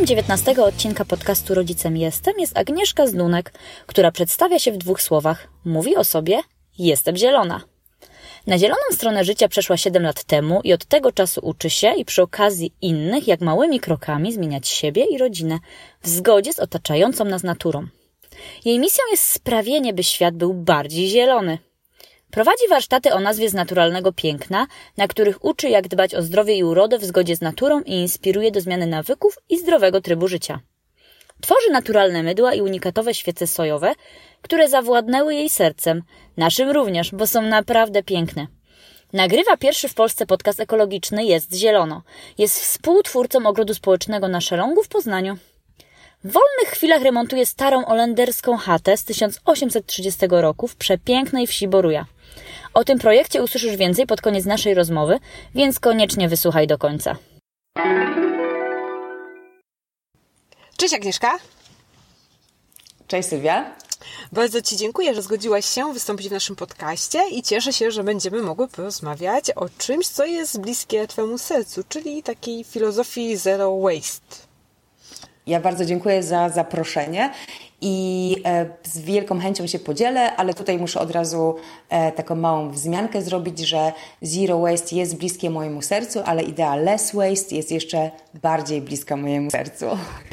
Gościem 19 odcinka podcastu Rodzicem Jestem jest Agnieszka Zdunek, która przedstawia się w dwóch słowach. Mówi o sobie: Jestem zielona. Na zieloną stronę życia przeszła 7 lat temu i od tego czasu uczy się i przy okazji innych, jak małymi krokami, zmieniać siebie i rodzinę w zgodzie z otaczającą nas naturą. Jej misją jest sprawienie, by świat był bardziej zielony. Prowadzi warsztaty o nazwie z naturalnego piękna, na których uczy, jak dbać o zdrowie i urodę w zgodzie z naturą i inspiruje do zmiany nawyków i zdrowego trybu życia. Tworzy naturalne mydła i unikatowe świece sojowe, które zawładnęły jej sercem, naszym również, bo są naprawdę piękne. Nagrywa pierwszy w Polsce podcast ekologiczny Jest Zielono. Jest współtwórcą ogrodu społecznego na Szerongu w Poznaniu. W wolnych chwilach remontuje starą olenderską chatę z 1830 roku w przepięknej wsi Boruja. O tym projekcie usłyszysz więcej pod koniec naszej rozmowy, więc koniecznie wysłuchaj do końca. Cześć Agnieszka. Cześć Sylwia. Bardzo Ci dziękuję, że zgodziłaś się wystąpić w naszym podcaście i cieszę się, że będziemy mogły porozmawiać o czymś, co jest bliskie Twojemu sercu, czyli takiej filozofii zero waste. Ja bardzo dziękuję za zaproszenie i e, z wielką chęcią się podzielę, ale tutaj muszę od razu e, taką małą wzmiankę zrobić, że zero waste jest bliskie mojemu sercu, ale idea less waste jest jeszcze bardziej bliska mojemu sercu.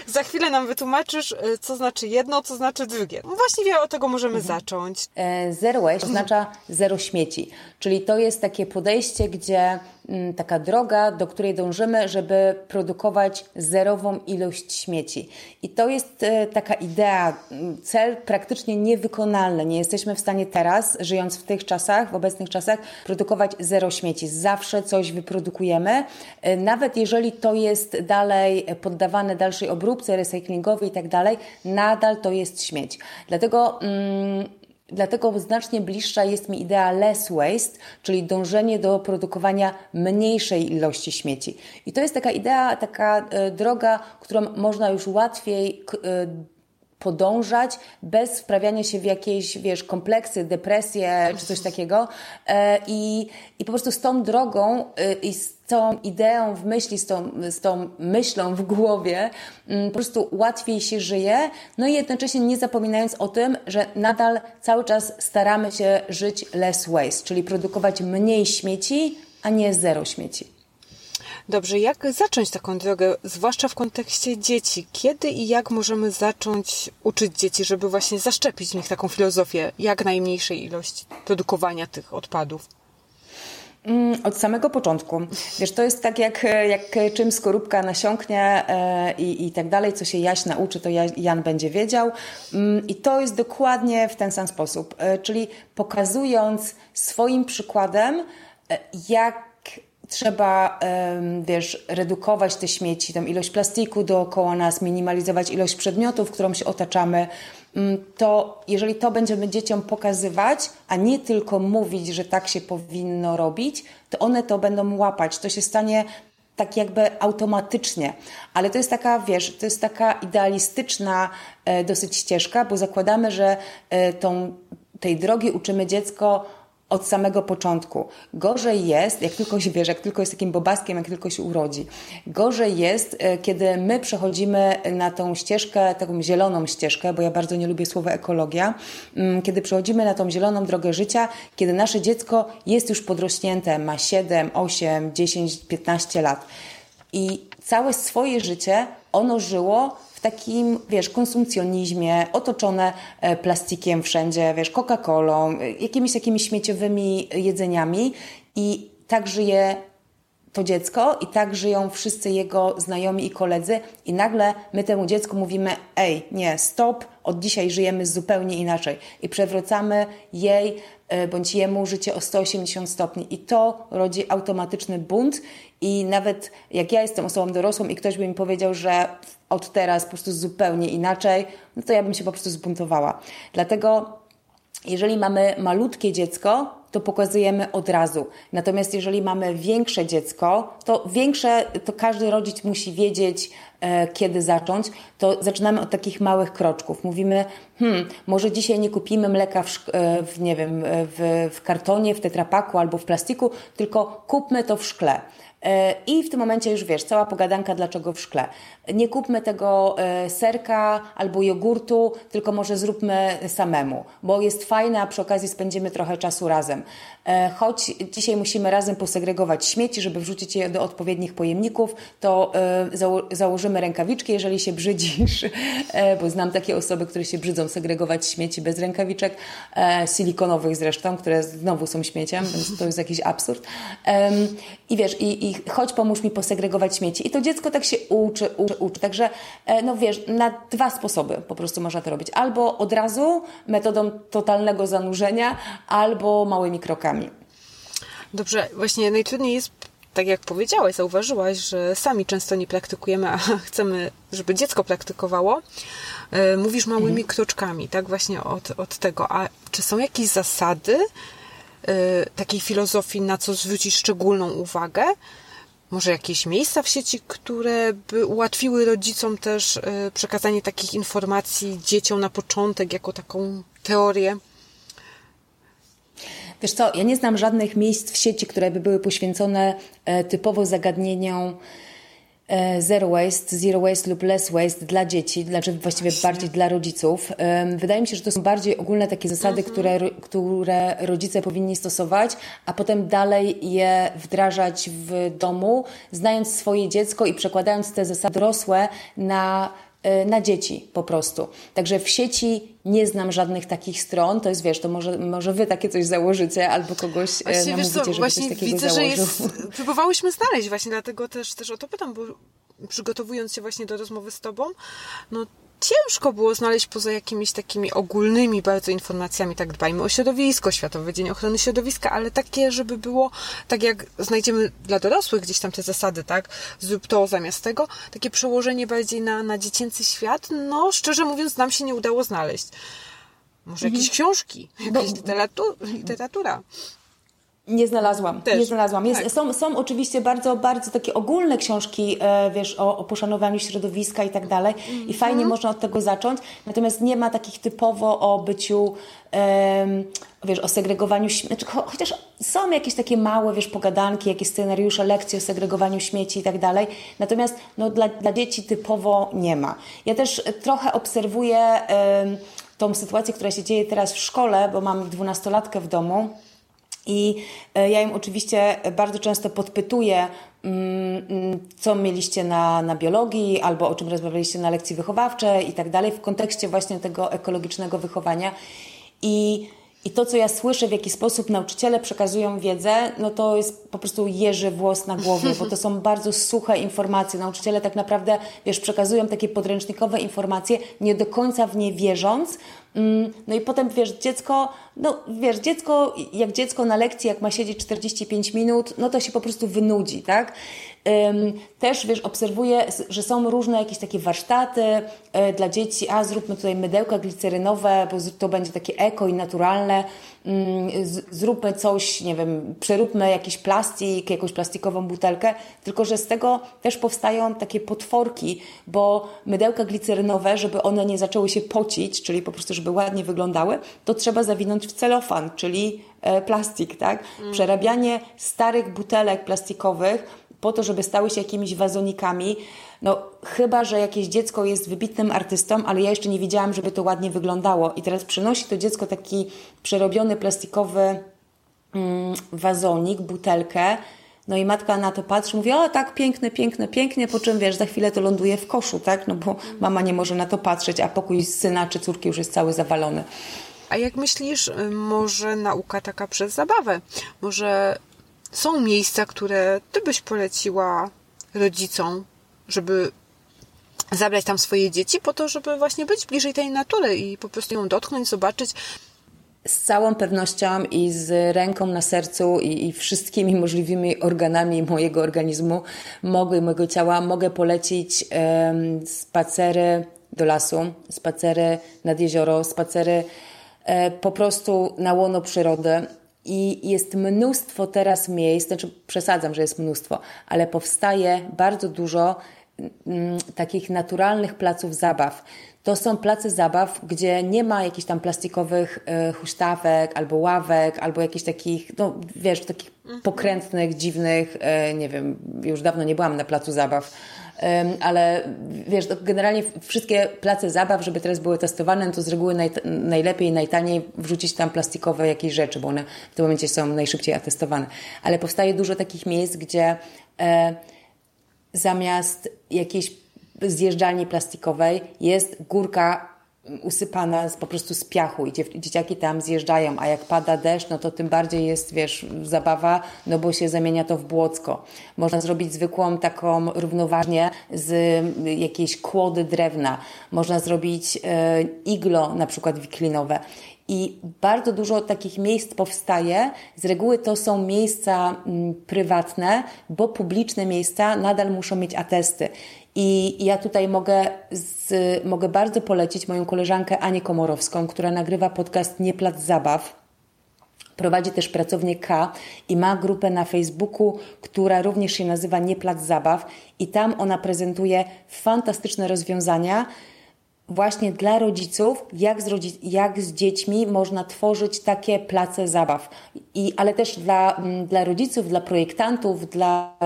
Za chwilę nam wytłumaczysz, e, co znaczy jedno, co znaczy drugie. No właściwie od tego możemy mhm. zacząć. Zero waste oznacza zero śmieci, czyli to jest takie podejście, gdzie mm, taka droga, do której dążymy, żeby produkować zerową ilość śmieci. I to jest taka idea cel praktycznie niewykonalny. Nie jesteśmy w stanie teraz, żyjąc w tych czasach, w obecnych czasach, produkować zero śmieci. Zawsze coś wyprodukujemy, e, nawet jeżeli to jest dalej poddawane dalszej obróbce, recyklingowi i tak dalej, nadal to jest śmieć. Dlatego mm, Dlatego znacznie bliższa jest mi idea less waste, czyli dążenie do produkowania mniejszej ilości śmieci. I to jest taka idea, taka e, droga, którą można już łatwiej e, podążać bez wprawiania się w jakieś, wiesz, kompleksy, depresje czy coś takiego. E, I, i po prostu z tą drogą e, i z tą ideą w myśli, z tą, z tą myślą w głowie, mm, po prostu łatwiej się żyje, no i jednocześnie nie zapominając o tym, że nadal cały czas staramy się żyć less waste, czyli produkować mniej śmieci, a nie zero śmieci. Dobrze, jak zacząć taką drogę, zwłaszcza w kontekście dzieci? Kiedy i jak możemy zacząć uczyć dzieci, żeby właśnie zaszczepić w nich taką filozofię jak najmniejszej ilości produkowania tych odpadów? Mm, od samego początku. Wiesz, to jest tak jak, jak czym skorupka nasiąknie e, i, i tak dalej, co się Jaś nauczy, to Jan będzie wiedział. Mm, I to jest dokładnie w ten sam sposób. E, czyli pokazując swoim przykładem, e, jak trzeba, wiesz, redukować te śmieci, tą ilość plastiku dookoła nas, minimalizować ilość przedmiotów, którą się otaczamy, mm, to jeżeli to będziemy dzieciom pokazywać, a nie tylko mówić, że tak się powinno robić, to one to będą łapać. To się stanie tak jakby automatycznie. Ale to jest taka, wiesz, to jest taka idealistyczna e, dosyć ścieżka, bo zakładamy, że e, tą, tej drogi uczymy dziecko od samego początku. Gorzej jest, jak tylko się wiesz, jak tylko jest takim bobaskiem, jak tylko się urodzi. Gorzej jest, e, kiedy my przechodzimy na tą ścieżkę, taką zieloną ścieżkę, bo ja bardzo nie lubię słowa ekologia, mm, kiedy przechodzimy na tą zieloną drogę życia, kiedy nasze dziecko jest już podrośnięte, ma 7, 8, 10, 15 lat. I całe swoje życie ono żyło takim, wiesz, konsumpcjonizmie, otoczone e, plastikiem wszędzie, wiesz, Coca-Colą, e, jakimiś takimi śmieciowymi jedzeniami i tak żyje to dziecko i tak żyją wszyscy jego znajomi i koledzy i nagle my temu dziecku mówimy ej, nie, stop, od dzisiaj żyjemy zupełnie inaczej. I przewracamy jej e, bądź jemu życie o 180 stopni. I to rodzi automatyczny bunt i nawet jak ja jestem osobą dorosłą i ktoś by mi powiedział, że od teraz po prostu zupełnie inaczej, no to ja bym się po prostu zbuntowała. Dlatego jeżeli mamy malutkie dziecko, to pokazujemy od razu. Natomiast jeżeli mamy większe dziecko, to większe, to każdy rodzic musi wiedzieć, e, kiedy zacząć. To zaczynamy od takich małych kroczków. Mówimy, hmm, może dzisiaj nie kupimy mleka w, e, w nie wiem, w, w kartonie, w tetrapaku albo w plastiku, tylko kupmy to w szkle. E, I w tym momencie już wiesz, cała pogadanka, dlaczego w szkle. Nie kupmy tego e, serka albo jogurtu, tylko może zróbmy samemu, bo jest fajne, a przy okazji spędzimy trochę czasu razem. E, choć dzisiaj musimy razem posegregować śmieci, żeby wrzucić je do odpowiednich pojemników, to zało założymy rękawiczki, jeżeli się brzydzisz, bo znam takie osoby, które się brzydzą segregować śmieci bez rękawiczek, silikonowych zresztą, które znowu są śmieciem, więc to jest jakiś absurd. I wiesz, i, i chodź pomóż mi posegregować śmieci. I to dziecko tak się uczy, uczy, uczy. Także, e, no wiesz, na dwa sposoby po prostu można to robić. Albo od razu metodą totalnego zanurzenia, albo małymi krokami. Dobrze, właśnie najtrudniej jest tak jak powiedziałaś, zauważyłaś, że sami często nie praktykujemy, a chcemy, żeby dziecko praktykowało. E, mówisz małymi mhm. kroczkami, tak właśnie od, od tego. A czy są jakieś zasady, takiej filozofii, na co zwrócić szczególną uwagę. Może jakieś miejsca w sieci, które by ułatwiły rodzicom też y, przekazanie takich informacji dzieciom na początek, jako taką teorię? Wiesz co, ja nie znam żadnych miejsc w sieci, które by były poświęcone e, typowo zagadnieniom zero waste, zero waste lub less waste dla dzieci, znaczy właściwie Właśnie. bardziej dla rodziców. Wydaje mi się, że to są bardziej ogólne takie zasady, mhm. które, które rodzice powinni stosować, a potem dalej je wdrażać w domu, znając swoje dziecko i przekładając te zasady dorosłe na E, na dzieci po prostu. Także w sieci nie znam żadnych takich stron, to jest wiesz, to może, może wy takie coś założycie albo kogoś e, właśnie, namówicie, żeby właśnie coś takiego widzę, założył. Że jest, próbowałyśmy znaleźć właśnie, dlatego też, też o to pytam, bo przygotowując się właśnie do rozmowy z tobą, no ciężko było znaleźć poza jakimiś takimi ogólnymi bardzo informacjami, tak dbajmy o środowisko, Światowy Dzień Ochrony Środowiska, ale takie, żeby było, tak jak znajdziemy dla dorosłych gdzieś tam te zasady, tak, zrób to zamiast tego, takie przełożenie bardziej na, na dziecięcy świat, no szczerze mówiąc nam się nie udało znaleźć. Może jakieś mhm. książki, jakaś literatura. Nie znalazłam, Też. nie znalazłam. Jest, tak. są, są oczywiście bardzo, bardzo takie ogólne książki, e, wiesz, o, o poszanowaniu środowiska i tak dalej i fajnie mhm. można od tego zacząć, natomiast nie ma takich typowo o byciu, e, wiesz, o segregowaniu śmieci, znaczy, cho, chociaż są jakieś takie małe, wiesz, pogadanki, jakieś scenariusze, lekcje o segregowaniu śmieci i tak dalej, natomiast no, dla, dla dzieci typowo nie ma. Ja też trochę obserwuję e, tą sytuację, która się dzieje teraz w szkole, bo mam dwunastolatkę w domu, i e, ja im oczywiście bardzo często podpytuję, mm, mm, co mieliście na, na biologii, albo o czym rozmawialiście na lekcji wychowawczej i tak dalej, w kontekście właśnie tego ekologicznego wychowania. I i to, co ja słyszę, w jaki sposób nauczyciele przekazują wiedzę, no to jest po prostu jeży włos na głowie, bo to są bardzo suche informacje. Nauczyciele tak naprawdę, wiesz, przekazują takie podręcznikowe informacje, nie do końca w nie wierząc. Mm, no i potem, wiesz, dziecko, no wiesz, dziecko, jak dziecko na lekcji, jak ma siedzieć 45 minut, no to się po prostu wynudzi, tak? Też, wiesz, obserwuję, że są różne jakieś takie warsztaty e, dla dzieci, a zróbmy tutaj mydełka glicerynowe, bo to będzie takie eko i naturalne, zróbmy coś, nie wiem, przeróbmy jakiś plastik, jakąś plastikową butelkę, tylko że z tego też powstają takie potworki, bo mydełka glicerynowe, żeby one nie zaczęły się pocić, czyli po prostu, żeby ładnie wyglądały, to trzeba zawinąć w celofan, czyli e, plastik, tak? Mm. Przerabianie starych butelek plastikowych po to, żeby stały się jakimiś wazonikami. No, chyba, że jakieś dziecko jest wybitnym artystą, ale ja jeszcze nie widziałam, żeby to ładnie wyglądało. I teraz przynosi to dziecko taki przerobiony plastikowy mm, wazonik, butelkę. No i matka na to patrzy, mówi, o tak, piękne, piękne, pięknie, po czym wiesz, za chwilę to ląduje w koszu, tak? No bo mama nie może na to patrzeć, a pokój syna czy córki już jest cały zawalony. A jak myślisz, y, może nauka taka przez zabawę? Może są miejsca, które ty byś poleciła rodzicom, żeby zabrać tam swoje dzieci po to, żeby właśnie być bliżej tej natury i po prostu ją dotknąć, zobaczyć. Z całą pewnością i z ręką na sercu i, i wszystkimi możliwymi organami mojego organizmu, mogę, mojego ciała, mogę polecić um, spacery do lasu, spacery nad jezioro, spacery e, po prostu na łono przyrody. I jest mnóstwo teraz miejsc, znaczy przesadzam, że jest mnóstwo, ale powstaje bardzo dużo takich naturalnych placów zabaw. To są place zabaw, gdzie nie ma jakichś tam plastikowych y, huśtawek, albo ławek, albo jakichś takich, no wiesz, takich mhm. pokrętnych, dziwnych, y, nie wiem, już dawno nie byłam na placu zabaw, ale wiesz, generalnie wszystkie place zabaw, żeby teraz były testowane, no to z reguły naj, najlepiej, najtaniej wrzucić tam plastikowe jakieś rzeczy, bo one w tym momencie są najszybciej atestowane. Ale powstaje dużo takich miejsc, gdzie zamiast jakiejś zjeżdżalni plastikowej jest górka usypana z, po prostu z piachu i dzieciaki tam zjeżdżają, a jak pada deszcz, no to tym bardziej jest, wiesz, zabawa, no bo się zamienia to w błocko. Można zrobić zwykłą taką równoważnie z jakiejś kłody drewna. Można zrobić e, iglo na przykład wiklinowe. I bardzo dużo takich miejsc powstaje. Z reguły to są miejsca mm, prywatne, bo publiczne miejsca nadal muszą mieć atesty. I ja tutaj mogę, z, mogę bardzo polecić moją koleżankę Anię Komorowską, która nagrywa podcast Nie Plac Zabaw. Prowadzi też pracownię K i ma grupę na Facebooku, która również się nazywa Nie Plac Zabaw i tam ona prezentuje fantastyczne rozwiązania, właśnie dla rodziców, jak z, rodzi jak z dziećmi można tworzyć takie place zabaw. I, ale też dla, mm, dla rodziców, dla projektantów, dla,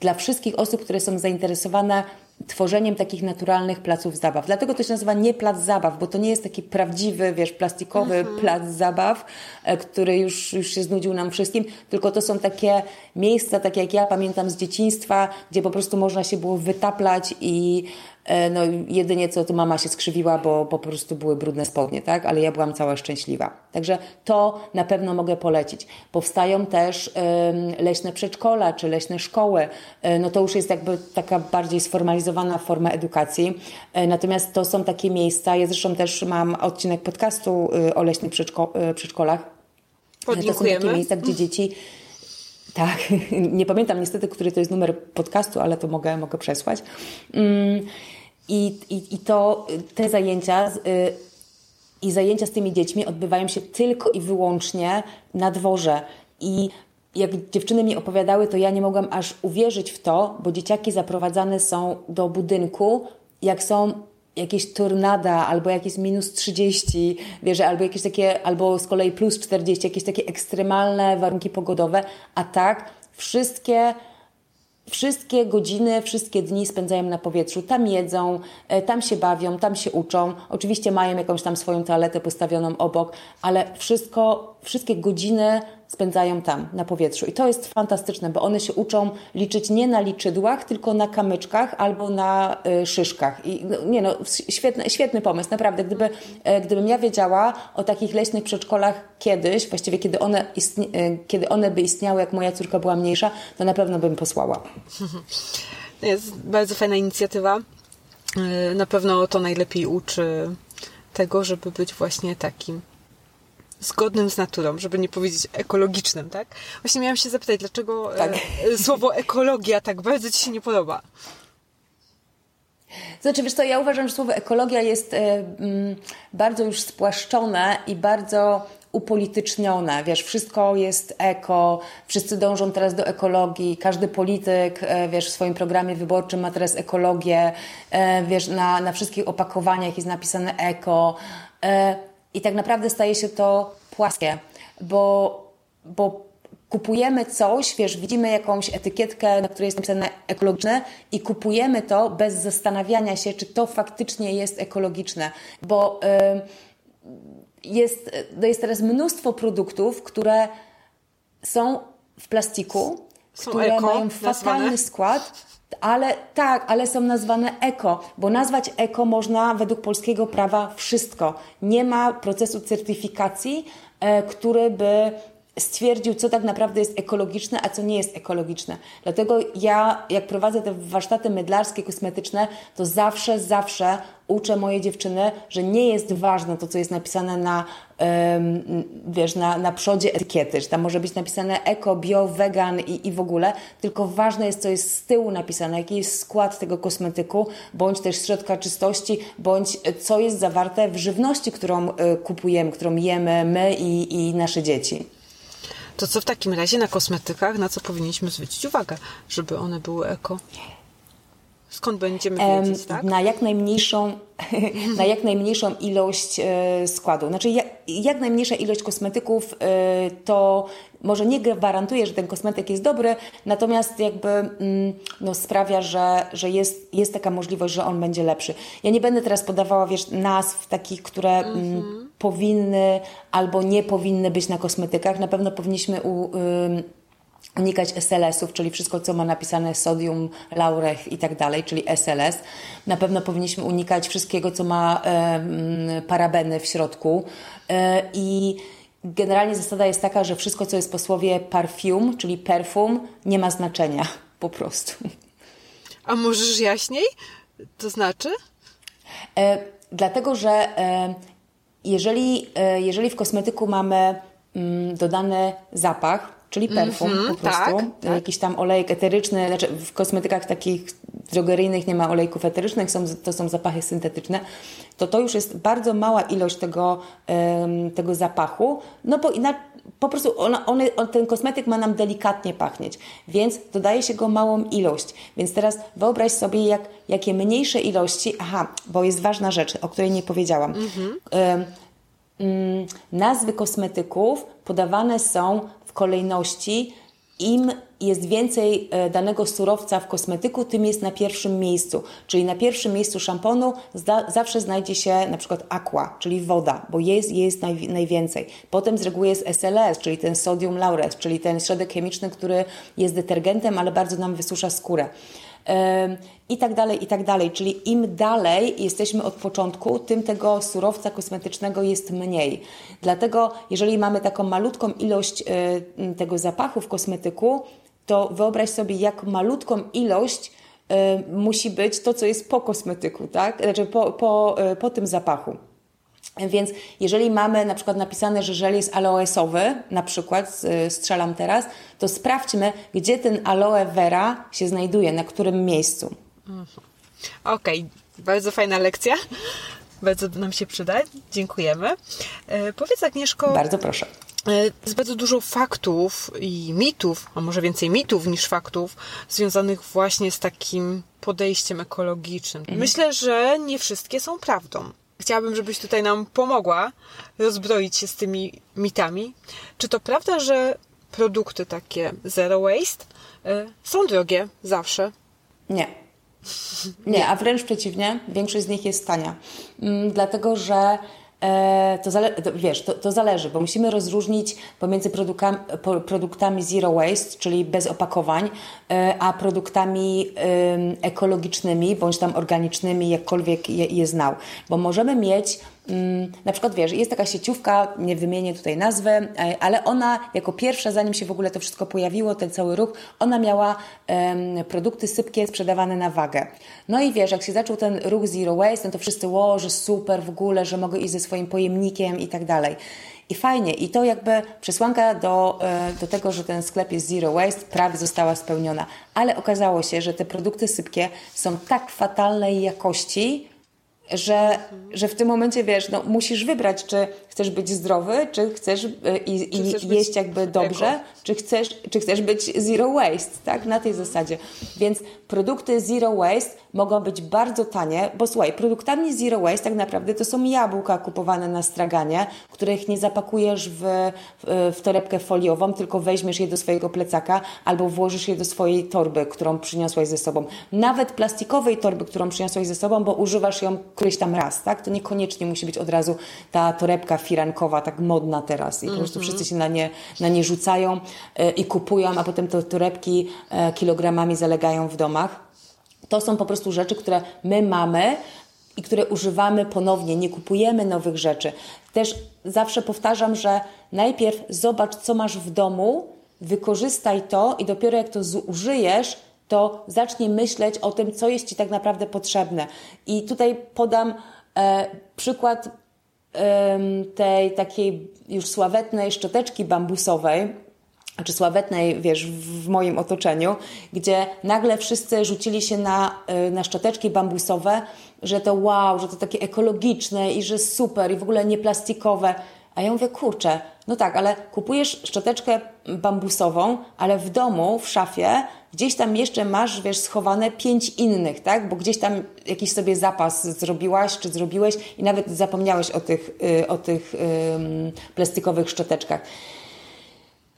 dla wszystkich osób, które są zainteresowane tworzeniem takich naturalnych placów zabaw. Dlatego to się nazywa nie plac zabaw, bo to nie jest taki prawdziwy, wiesz, plastikowy mhm. plac zabaw, e, który już, już się znudził nam wszystkim, tylko to są takie miejsca, takie jak ja pamiętam z dzieciństwa, gdzie po prostu można się było wytaplać i no jedynie co tu mama się skrzywiła, bo po prostu były brudne spodnie, tak? Ale ja byłam cała szczęśliwa. Także to na pewno mogę polecić. Powstają też leśne przedszkola czy leśne szkoły. E, no to już jest jakby taka bardziej sformalizowana forma edukacji. E, natomiast to są takie miejsca, ja zresztą też mam odcinek podcastu o leśnych przedszko przedszkolach. To są takie miejsca, gdzie dzieci tak, nie pamiętam niestety, który to jest numer podcastu, ale to mogę, mogę przesłać. Mm, i, i, i to te zajęcia y, i zajęcia z tymi dziećmi odbywają się tylko i wyłącznie na dworze. I jak dziewczyny mi opowiadały, to ja nie mogłam aż uwierzyć w to, bo dzieciaki zaprowadzane są do budynku, jak są jakieś tornada, albo jakieś minus 30, wiesz, albo jakieś takie, albo z kolei plus 40, jakieś takie ekstremalne warunki pogodowe, a tak wszystkie Wszystkie godziny, wszystkie dni spędzają na powietrzu. Tam jedzą, e, tam się bawią, tam się uczą. Oczywiście mają jakąś tam swoją toaletę postawioną obok, ale wszystko, wszystkie godziny spędzają tam, na powietrzu. I to jest fantastyczne, bo one się uczą liczyć nie na liczydłach, tylko na kamyczkach albo na y, szyszkach. I no, nie no, świetny, świetny pomysł, naprawdę. Gdyby, y, gdybym ja wiedziała o takich leśnych przedszkolach kiedyś, właściwie kiedy one, istnie, kiedy one by istniały, jak moja córka była mniejsza, to na pewno bym posłała. Jest bardzo fajna inicjatywa. Na pewno to najlepiej uczy tego, żeby być właśnie takim zgodnym z naturą, żeby nie powiedzieć ekologicznym, tak? Właśnie miałam się zapytać, dlaczego e, tak. e, słowo ekologia tak bardzo Ci się nie podoba? Znaczy, wiesz co, ja uważam, że słowo ekologia jest e, mm, bardzo już spłaszczone i bardzo upolitycznione. Wiesz, wszystko jest eko, wszyscy dążą teraz do ekologii, każdy polityk, wiesz, w swoim programie wyborczym ma teraz ekologię, wiesz, na, na wszystkich opakowaniach jest napisane eko. I tak naprawdę staje się to płaskie, bo, bo kupujemy coś, wiesz, widzimy jakąś etykietkę, na której jest napisane ekologiczne i kupujemy to bez zastanawiania się, czy to faktycznie jest ekologiczne, bo jest, no jest teraz mnóstwo produktów, które są w plastiku, są które eko, mają fatalny nazwane. skład, ale tak, ale są nazwane eko, bo nazwać eko można według polskiego prawa wszystko. Nie ma procesu certyfikacji, e, który by stwierdził, co tak naprawdę jest ekologiczne, a co nie jest ekologiczne. Dlatego ja, jak prowadzę te warsztaty mydlarskie, kosmetyczne, to zawsze, zawsze uczę moje dziewczyny, że nie jest ważne to, co jest napisane na, um, wiesz, na, na przodzie etykiety, że tam może być napisane eko, bio, vegan i, i w ogóle, tylko ważne jest, co jest z tyłu napisane, jaki jest skład tego kosmetyku, bądź też środka czystości, bądź co jest zawarte w żywności, którą y, kupujemy, którą jemy my i, i nasze dzieci. To co w takim razie na kosmetykach, na co powinniśmy zwrócić uwagę, żeby one były eko? Skąd będziemy wiedzieć, tak? Na jak najmniejszą, na jak najmniejszą ilość e, składu. Znaczy, jak, jak najmniejsza ilość kosmetyków e, to może nie gwarantuje, że ten kosmetyk jest dobry, natomiast jakby mm, no, sprawia, że, że jest, jest taka możliwość, że on będzie lepszy. Ja nie będę teraz podawała wiesz, nazw takich, które mm, mhm. Powinny albo nie powinny być na kosmetykach. Na pewno powinniśmy u, unikać SLS-ów, czyli wszystko, co ma napisane sodium, laureth i tak dalej, czyli SLS. Na pewno powinniśmy unikać wszystkiego, co ma e, parabeny w środku. E, I generalnie zasada jest taka, że wszystko, co jest po słowie parfum, czyli perfum, nie ma znaczenia po prostu. A możesz jaśniej? To znaczy? E, dlatego, że e, jeżeli, e, jeżeli w kosmetyku mamy mm, dodany zapach, czyli perfum mm -hmm, po prostu. Tak, tak. Jakiś tam olejek eteryczny, znaczy w kosmetykach takich drogeryjnych nie ma olejków eterycznych, są, to są zapachy syntetyczne, to to już jest bardzo mała ilość tego, tego zapachu, no bo inaczej po prostu one, on, ten kosmetyk ma nam delikatnie pachnieć, więc dodaje się go małą ilość. Więc teraz wyobraź sobie, jak, jakie mniejsze ilości, aha, bo jest ważna rzecz, o której nie powiedziałam. Mm -hmm. um, nazwy kosmetyków podawane są kolejności. Im jest więcej e, danego surowca w kosmetyku, tym jest na pierwszym miejscu. Czyli na pierwszym miejscu szamponu zawsze znajdzie się na przykład aqua, czyli woda, bo jest, jest naj, najwięcej. Potem z reguły jest SLS, czyli ten sodium lauret, czyli ten środek chemiczny, który jest detergentem, ale bardzo nam wysusza skórę i tak dalej, i tak dalej. Czyli im dalej jesteśmy od początku, tym tego surowca kosmetycznego jest mniej. Dlatego, jeżeli mamy taką malutką ilość e, tego zapachu w kosmetyku, to wyobraź sobie, jak malutką ilość e, musi być to, co jest po kosmetyku, tak? Znaczy po, po, e, po tym zapachu. Więc jeżeli mamy na przykład napisane, że żel jest aloesowy, na przykład strzelam teraz, to sprawdźmy, gdzie ten aloe vera się znajduje, na którym miejscu. Mhm. Okej, okay. bardzo fajna lekcja. Bardzo nam się przyda. Dziękujemy. E, powiedz Agnieszko... Bardzo proszę. E, jest bardzo dużo faktów i mitów, a może więcej mitów niż faktów, związanych właśnie z takim podejściem ekologicznym. Mhm. Myślę, że nie wszystkie są prawdą. Chciałabym, żebyś tutaj nam pomogła rozbroić się z tymi mitami. Czy to prawda, że produkty takie zero waste y, są drogie zawsze? Nie. Nie, a wręcz przeciwnie, większość z nich jest tania. Mm, dlatego, że E, to, zale- to, wiesz, to, to, zależy, bo musimy rozróżnić pomiędzy produktami, produktami zero waste, czyli bez opakowań, e, a produktami ekologicznymi bądź tam organicznymi, jakkolwiek je, je znał. Bo możemy mieć na przykład wiesz, jest taka sieciówka, nie wymienię tutaj nazwy, e, ale ona jako pierwsza, zanim się w ogóle to wszystko pojawiło, ten cały ruch, ona miała um, produkty sypkie sprzedawane na wagę. No i wiesz, jak się zaczął ten ruch Zero Waste, no to wszyscy, że super w ogóle, że mogę iść ze swoim pojemnikiem i tak dalej. I fajnie, i to jakby przesłanka do, e, do tego, że ten sklep jest zero waste, prawie została spełniona. Ale okazało się, że te produkty sypkie są tak fatalnej jakości, że, że w tym momencie wiesz, no, musisz wybrać, czy chcesz być zdrowy, czy chcesz, e, i, i chcesz jeść jakby dobrze, czy chcesz, czy chcesz być zero waste, tak? Na tej zasadzie. Więc produkty zero waste mogą być bardzo tanie, bo słuchaj, produktami zero waste tak naprawdę to są jabłka kupowane na straganie, których nie zapakujesz w, w, w torebkę foliową, tylko weźmiesz je do swojego plecaka albo włożysz je do swojej torby, którą przyniosłaś ze sobą. Nawet plastikowej torby, którą przyniosłaś ze sobą, bo używasz ją któryś tam raz, tak? To niekoniecznie musi być od razu ta torebka firankowa, tak modna teraz i po prostu mhm. wszyscy się na nie, na nie rzucają e, i kupują, a potem te torebki e, kilogramami zalegają w domach. To są po prostu rzeczy, które my mamy i które używamy ponownie, nie kupujemy nowych rzeczy. Też zawsze powtarzam, że najpierw zobacz, co masz w domu, wykorzystaj to i dopiero jak to zużyjesz, to zacznij myśleć o tym, co jest Ci tak naprawdę potrzebne. I tutaj podam e, przykład tej takiej już sławetnej szczoteczki bambusowej, czy sławetnej, wiesz, w moim otoczeniu, gdzie nagle wszyscy rzucili się na, e, na szczoteczki bambusowe, że to wow, że to takie ekologiczne i że super i w ogóle nie plastikowe. A ja mówię, kurczę, no tak, ale kupujesz szczoteczkę bambusową, ale w domu, w szafie, gdzieś tam jeszcze masz, wiesz, schowane pięć innych, tak? Bo gdzieś tam jakiś sobie zapas zrobiłaś, czy zrobiłeś i nawet zapomniałeś o tych, y, o tych plastikowych szczoteczkach.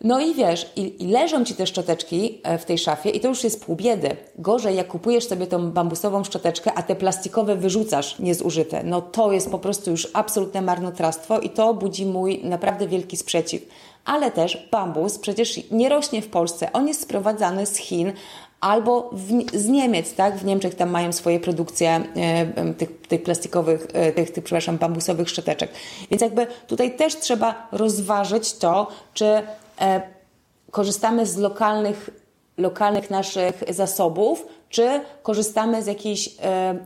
No i wiesz, i, i, leżą ci te szczoteczki e, w tej szafie i to już jest pół biedy. Gorzej, jak kupujesz sobie tą bambusową szczoteczkę, a te plastikowe wyrzucasz niezużyte. No to jest po prostu już absolutne marnotrawstwo i to budzi mój naprawdę wielki sprzeciw. Ale też bambus przecież nie rośnie w Polsce. On jest sprowadzany z Chin, albo w, z Niemiec, tak? W Niemczech tam mają swoje produkcje e, tych, tych plastikowych, e, tych, tych, przepraszam, bambusowych szczoteczek. Więc jakby tutaj też trzeba rozważyć to, czy E, korzystamy z lokalnych, lokalnych naszych zasobów, czy korzystamy z jakichś e,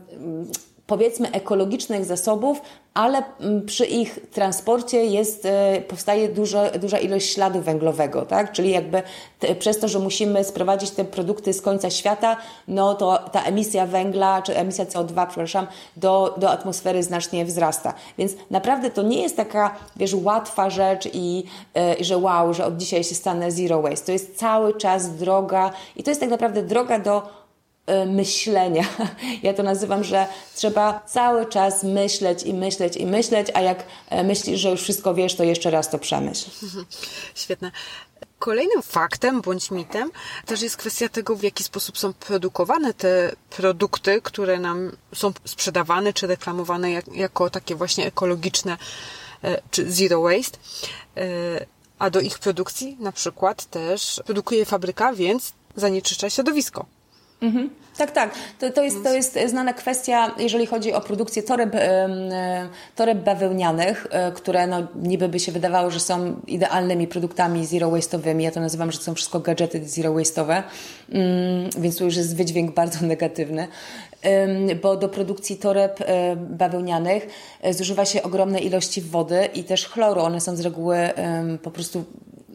powiedzmy ekologicznych zasobów, ale mm, przy ich transporcie jest, e, powstaje dużo, duża ilość śladu węglowego, tak? Czyli jakby te, przez to, że musimy sprowadzić te produkty z końca świata, no to ta emisja węgla, czy emisja CO2, przepraszam, do, do atmosfery znacznie wzrasta. Więc naprawdę to nie jest taka, wiesz, łatwa rzecz i y, że wow, że od dzisiaj się stanę zero waste. To jest cały czas droga i to jest tak naprawdę droga do myślenia. Ja to nazywam, że trzeba cały czas myśleć i myśleć i myśleć, a jak e, myślisz, że już wszystko wiesz, to jeszcze raz to przemyśl. Świetne. Kolejnym faktem bądź mitem też jest kwestia tego, w jaki sposób są produkowane te produkty, które nam są sprzedawane czy reklamowane jak, jako takie właśnie ekologiczne e, czy zero waste. A do ich produkcji na przykład też produkuje fabryka, więc zanieczyszcza środowisko. Mhm. Tak, tak. To, to, jest, to jest znana kwestia, jeżeli chodzi o produkcję toreb, toreb bawełnianych, e, które no, niby by się wydawało, że są idealnymi produktami zero waste'owymi. Ja to nazywam, że to są wszystko gadżety zero waste'owe, mm, więc tu już jest wydźwięk bardzo negatywny bo do produkcji toreb e, bawełnianych e, zużywa się ogromne ilości wody i też chloru. One są z reguły po prostu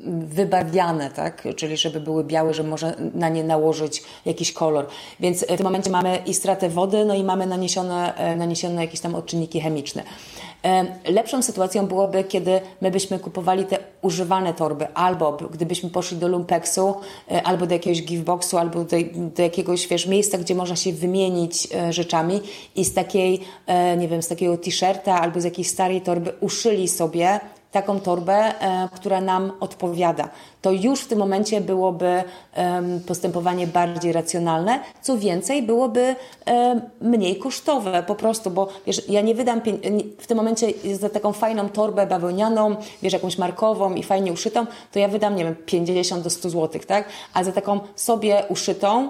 wybarwiane, tak? czyli żeby były białe, że można na nie nałożyć jakiś kolor. Więc w tym momencie mamy i stratę wody, no i mamy naniesione, e, naniesione jakieś tam odczynniki chemiczne. E, lepszą sytuacją byłoby, kiedy my byśmy kupowali te używane torby, albo gdybyśmy poszli do lumpeksu, e, albo do jakiegoś giveboxu, albo do, do jakiegoś wiesz, miejsca, gdzie można się wymienić rzeczami i z takiej, nie wiem, z takiego t-shirta albo z jakiejś starej torby uszyli sobie taką torbę, e, która nam odpowiada. To już w tym momencie byłoby postępowanie bardziej racjonalne, co więcej, byłoby mniej kosztowe po prostu, bo wiesz, ja nie wydam w tym momencie za taką fajną torbę bawełnianą, wiesz, jakąś markową i fajnie uszytą, to ja wydam, nie wiem, 50 do 100 zł, tak? A za taką sobie uszytą,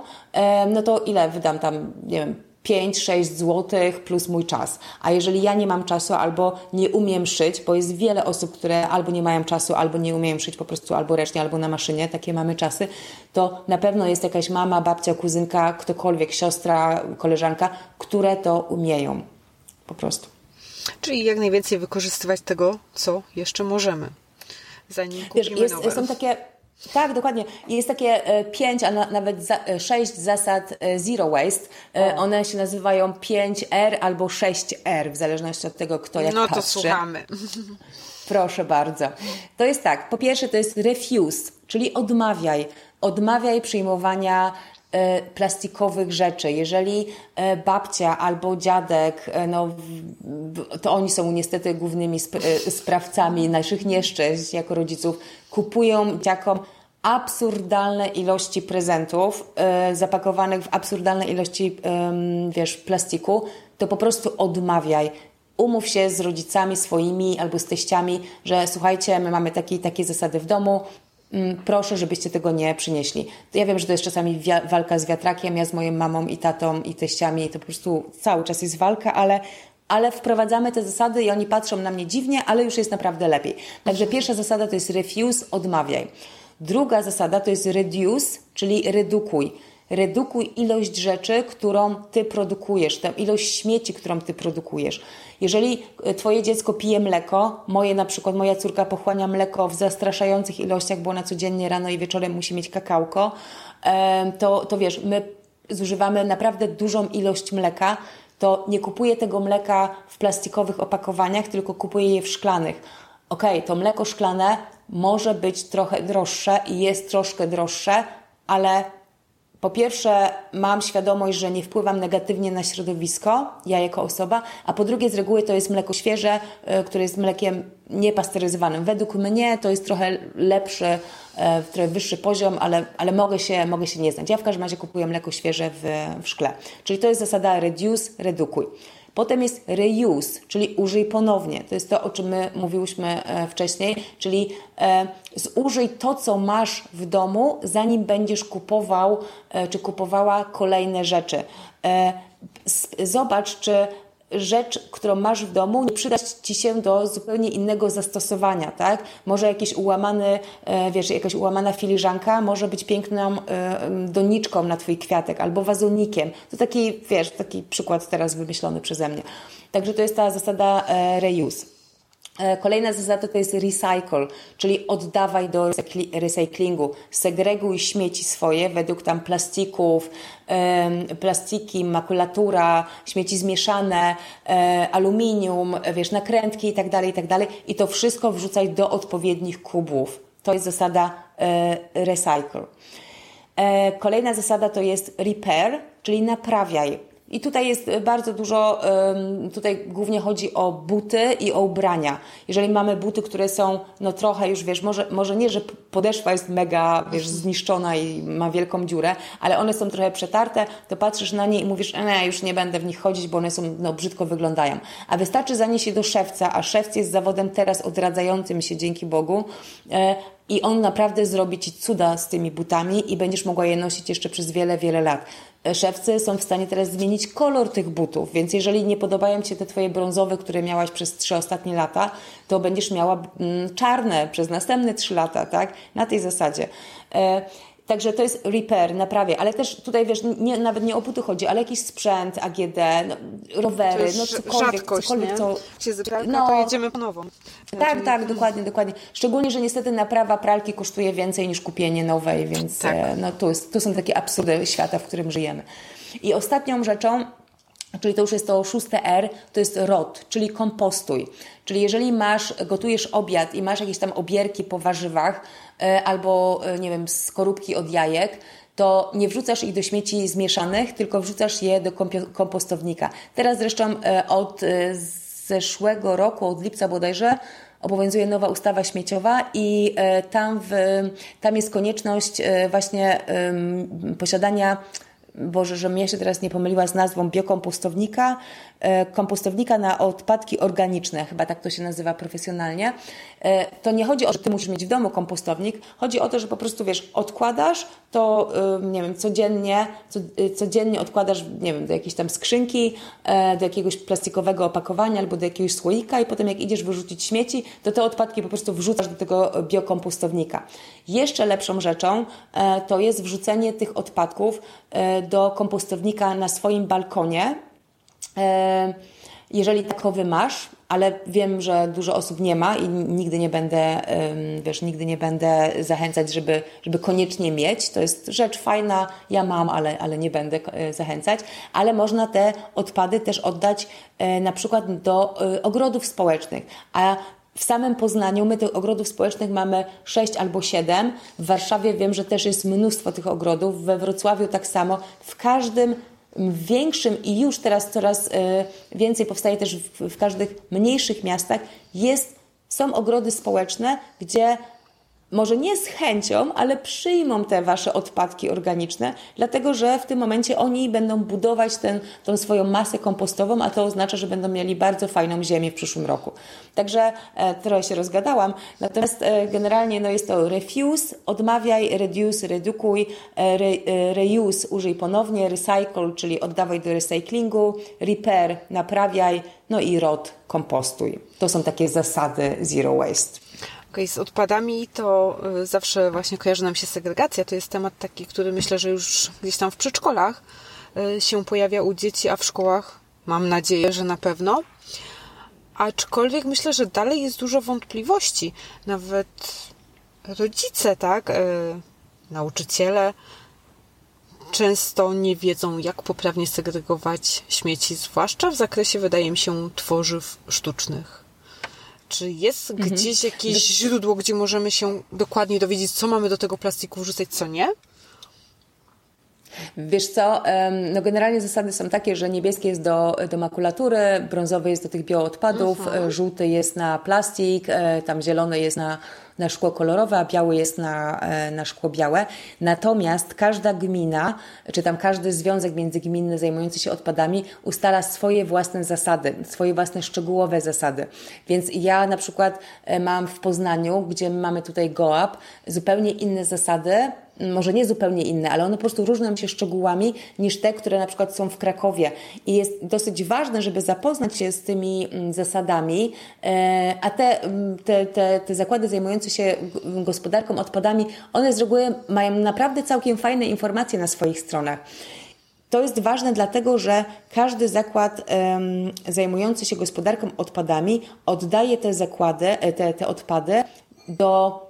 no to ile wydam tam, nie wiem, 5-6 zł plus mój czas. A jeżeli ja nie mam czasu albo nie umiem szyć, bo jest wiele osób, które albo nie mają czasu, albo nie umieją szyć po prostu albo ręcznie, albo na maszynie, takie mamy czasy, to na pewno jest jakaś mama, babcia, kuzynka, ktokolwiek, siostra, koleżanka, które to umieją. Po prostu. Czyli jak najwięcej wykorzystywać tego, co jeszcze możemy. Zanim kupimy Wiesz, jest. Są takie tak, dokładnie. Jest takie e, pięć, a nawet e, sześć zasad e, zero waste. One się nazywają 5R albo 6R, w zależności od tego, kto jak no, patrzy. No to słuchamy. Proszę bardzo. To jest tak. Po pierwsze to jest refuse, czyli odmawiaj. Odmawiaj przyjmowania plastikowych rzeczy. Jeżeli babcia albo dziadek, no, to oni są niestety głównymi sprawcami naszych nieszczęść jako rodziców, kupują dzieciakom absurdalne ilości prezentów zapakowanych w absurdalne ilości wiesz, plastiku, to po prostu odmawiaj. Umów się z rodzicami swoimi albo z teściami, że słuchajcie, my mamy takie takie zasady w domu, proszę, żebyście tego nie przynieśli. Ja wiem, że to jest czasami walka z wiatrakiem, ja z moją mamą i tatą i teściami, to po prostu cały czas jest walka, ale ale wprowadzamy te zasady i oni patrzą na mnie dziwnie, ale już jest naprawdę lepiej. Także pierwsza zasada to jest refuse, odmawiaj. Druga zasada to jest reduce, czyli redukuj. Redukuj ilość rzeczy, którą ty produkujesz, tę ilość śmieci, którą ty produkujesz. Jeżeli e, twoje dziecko pije mleko, moje na przykład, moja córka pochłania mleko w zastraszających ilościach, bo ona codziennie rano i wieczorem musi mieć kakałko, to, to wiesz, my zużywamy naprawdę dużą ilość mleka, to nie kupuję tego mleka w plastikowych opakowaniach, tylko kupuję je w szklanych. Ok, to mleko szklane może być trochę droższe i jest troszkę droższe, ale po pierwsze, mam świadomość, że nie wpływam negatywnie na środowisko, ja jako osoba, a po drugie, z reguły to jest mleko świeże, y, które jest mlekiem niepasteryzowanym. Według mnie to jest trochę lepszy, y, trochę wyższy poziom, ale, ale mogę, się, mogę się nie znać. Ja w każdym razie kupuję mleko świeże w, w szkle. Czyli to jest zasada reduce, redukuj. Potem jest reuse, czyli użyj ponownie. To jest to, o czym my mówiłyśmy e, wcześniej, czyli e, zużyj to, co masz w domu, zanim będziesz kupował e, czy kupowała kolejne rzeczy. Zobacz, czy rzecz, którą masz w domu, nie przydać Ci się do zupełnie innego zastosowania, tak? Może jakiś ułamany, e, wiesz, jakaś ułamana filiżanka może być piękną e, doniczką na Twój kwiatek albo wazonikiem. To taki, wiesz, taki przykład teraz wymyślony przeze mnie. Także to jest ta zasada e, reuse. E, kolejna zasada to jest recycle, czyli oddawaj do recyklingu. Segreguj śmieci swoje według tam plastików, plastiki, makulatura, śmieci zmieszane, e, aluminium, wiesz, nakrętki itd., tak itd. Tak I to wszystko wrzucaj do odpowiednich kubów. To jest zasada e, recycle. Kolejna zasada to jest repair, czyli naprawiaj. I tutaj jest bardzo dużo, tutaj głównie chodzi o buty i o ubrania. Jeżeli mamy buty, które są no trochę już, wiesz, może, może nie, że podeszwa jest mega, wiesz, zniszczona i ma wielką dziurę, ale one są trochę przetarte, to patrzysz na nie i mówisz, nie, już nie będę w nich chodzić, bo one są, no brzydko wyglądają. A wystarczy zanieść je do szewca, a szewc jest zawodem teraz odradzającym się dzięki Bogu, e, i on naprawdę zrobi Ci cuda z tymi butami i będziesz mogła je nosić jeszcze przez wiele, wiele lat. E, szewcy są w stanie teraz zmienić kolor tych butów, więc jeżeli nie podobają Ci się te Twoje brązowe, które miałaś przez trzy ostatnie lata, to będziesz miała mm, czarne przez następne trzy lata, tak? Na tej zasadzie. Także to jest repair, naprawia, ale też tutaj wiesz, nie, nawet nie o buty chodzi, ale jakiś sprzęt, AGD, no, rowery, no cokolwiek, rzadkość, cokolwiek nie? co... się zepra, no, to jedziemy po nową. Tak, tak, dokładnie, dokładnie. Szczególnie, że niestety naprawa pralki kosztuje więcej niż kupienie nowej, więc tak. E, no, to, jest, to są takie absurdy świata, w którym żyjemy. I ostatnią rzeczą, czyli to już jest to szóste R, to jest ROT, czyli kompostuj. Czyli jeżeli masz, gotujesz obiad i masz jakieś tam obierki po warzywach, E, albo, e, nie wiem, skorupki od jajek, to nie wrzucasz ich do śmieci zmieszanych, tylko wrzucasz je do kompostownika. Teraz zresztą e, od zeszłego roku, od lipca bodajże, obowiązuje nowa ustawa śmieciowa i tam, w, tam jest konieczność właśnie posiadania Boże, że mnie się teraz nie pomyliła z nazwą biokompostownika, e, kompostownika na odpadki organiczne, chyba tak to się nazywa profesjonalnie. E, to nie chodzi o to, że ty musisz mieć w domu kompostownik, chodzi o to, że po prostu wiesz, odkładasz to, e, nie wiem, codziennie, codziennie odkładasz, nie wiem, do jakiejś tam skrzynki, do jakiegoś plastikowego opakowania albo do jakiegoś słoika i potem jak idziesz wyrzucić śmieci, to te odpadki po prostu wrzucasz do tego biokompostownika. Jeszcze lepszą rzeczą to jest wrzucenie tych odpadków do kompostownika na swoim balkonie. E, jeżeli takowy masz, ale wiem, że dużo osób nie ma i nigdy nie będę, wiesz, nigdy nie będę zachęcać, żeby, żeby koniecznie mieć. To jest rzecz fajna, ja mam, ale, ale nie będę e, zachęcać. Ale można te odpady też oddać e, na przykład do ogrodów społecznych. A w samym Poznaniu my tych ogrodów społecznych mamy sześć albo siedem. W Warszawie wiem, że też jest mnóstwo tych ogrodów. We Wrocławiu tak samo. W każdym większym i już teraz coraz e, więcej powstaje też w, w każdych mniejszych miastach jest, są ogrody społeczne, gdzie może nie z chęcią, ale przyjmą te wasze odpadki organiczne, dlatego że w tym momencie oni będą budować ten, tą swoją masę kompostową, a to oznacza, że będą mieli bardzo fajną ziemię w przyszłym roku. Także e, trochę się rozgadałam, natomiast e, generalnie no jest to refuse, odmawiaj, reduce, redukuj, e, e, reuse, użyj ponownie, recycle, czyli oddawaj do recyklingu, repair, naprawiaj, no i rot, kompostuj. To są takie zasady zero waste. Okay, z odpadami to y, zawsze właśnie kojarzy nam się segregacja. To jest temat taki, który myślę, że już gdzieś tam w przedszkolach y, się pojawia u dzieci, a w szkołach mam nadzieję, że na pewno. Aczkolwiek myślę, że dalej jest dużo wątpliwości. Nawet rodzice, tak, y, nauczyciele często nie wiedzą, jak poprawnie segregować śmieci, zwłaszcza w zakresie, wydaje mi się, tworzyw sztucznych. Czy jest mhm. gdzieś jakieś źródło, gdzie możemy się dokładnie dowiedzieć, co mamy do tego plastiku wrzucać, co nie? Wiesz co, no generalnie zasady są takie, że niebieskie jest do, do makulatury, brązowy jest do tych bioodpadów, mhm. żółty jest na plastik, e, tam zielony jest na na szkło kolorowe, a biały jest na, e, na szkło białe. Natomiast każda gmina, czy tam każdy związek międzygminny zajmujący się odpadami ustala swoje własne zasady, swoje własne szczegółowe zasady. Więc ja na przykład e, mam w Poznaniu, gdzie mamy tutaj GOAP, zupełnie inne zasady, może nie zupełnie inne, ale one po prostu różnią się szczegółami niż te, które na przykład są w Krakowie. I jest dosyć ważne, żeby zapoznać się z tymi zasadami, e, a te, te, te, te zakłady zajmujące się gospodarką odpadami, one z reguły mają naprawdę całkiem fajne informacje na swoich stronach. To jest ważne dlatego, że każdy zakład um, zajmujący się gospodarką odpadami oddaje te zakłady, e, te, te odpady do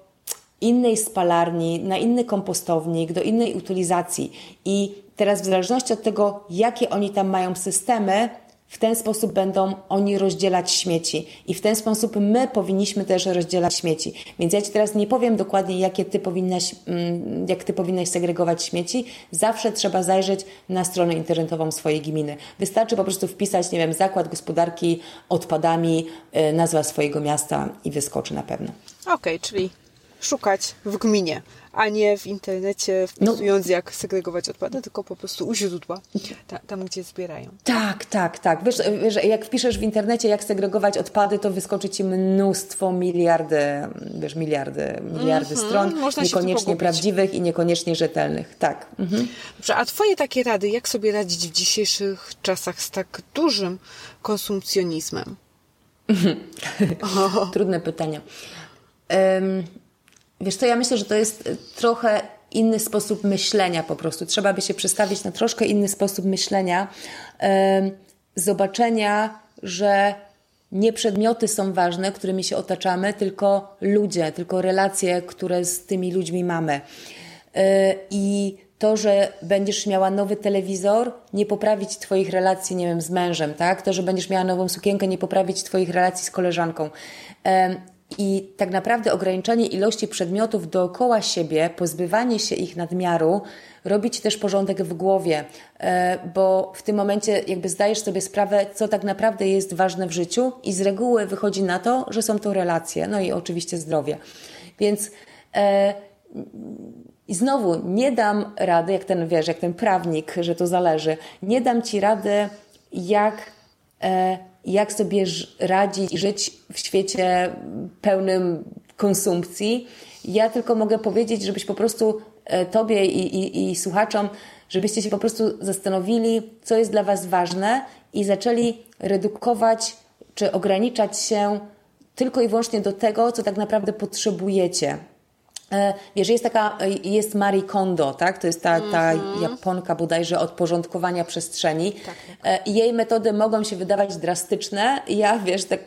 innej spalarni, na inny kompostownik, do innej utylizacji. I teraz w zależności od tego, jakie oni tam mają systemy, w ten sposób będą oni rozdzielać śmieci i w ten sposób my powinniśmy też rozdzielać śmieci. Więc ja Ci teraz nie powiem dokładnie, jakie ty powinnaś, mm, jak Ty powinnaś segregować śmieci. Zawsze trzeba zajrzeć na stronę internetową swojej gminy. Wystarczy po prostu wpisać, nie wiem, zakład gospodarki odpadami, y, nazwa swojego miasta i wyskoczy na pewno. Okej, okay, czyli szukać w gminie, a nie w internecie wpisując no. jak segregować odpady, tylko po prostu u źródła, tam, tam gdzie zbierają. Tak, tak, tak. Wiesz, wiesz, jak wpiszesz w internecie jak segregować odpady, to wyskoczy Ci mnóstwo, miliardy, wiesz, miliardy, miliardy mm -hmm. stron, Można niekoniecznie prawdziwych i niekoniecznie rzetelnych. Tak. Mhm. Dobrze, a Twoje takie rady, jak sobie radzić w dzisiejszych czasach z tak dużym konsumpcjonizmem? Trudne pytanie. Um, Wiesz co, ja myślę, że to jest y, trochę inny sposób myślenia po prostu. Trzeba by się przestawić na troszkę inny sposób myślenia, zobaczenia, że nie przedmioty są ważne, którymi się otaczamy, tylko ludzie, tylko relacje, które z tymi ludźmi mamy. Y, I to, że będziesz miała nowy telewizor, nie poprawić Twoich relacji, nie wiem, z mężem, tak? To, że będziesz miała nową sukienkę, nie poprawić Twoich relacji z koleżanką. I tak naprawdę ograniczanie ilości przedmiotów dookoła siebie, pozbywanie się ich nadmiaru, robi ci też porządek w głowie, e, bo w tym momencie jakby zdajesz sobie sprawę, co tak naprawdę jest ważne w życiu, i z reguły wychodzi na to, że są to relacje, no i oczywiście zdrowie. Więc e, znowu nie dam rady, jak ten wiesz, jak ten prawnik, że to zależy, nie dam ci rady, jak. E, jak sobie radzić i żyć w świecie pełnym konsumpcji. Ja tylko mogę powiedzieć, żebyś po prostu e, Tobie i, i, i słuchaczom, żebyście się po prostu zastanowili, co jest dla Was ważne i zaczęli redukować czy ograniczać się tylko i wyłącznie do tego, co tak naprawdę potrzebujecie. E, wiesz, jest taka, e, jest Marie Kondo, tak? To jest ta, ta mm-hmm. Japonka bodajże od porządkowania przestrzeni. Tak, tak. Jej metody mogą się wydawać drastyczne. Ja, wiesz, tak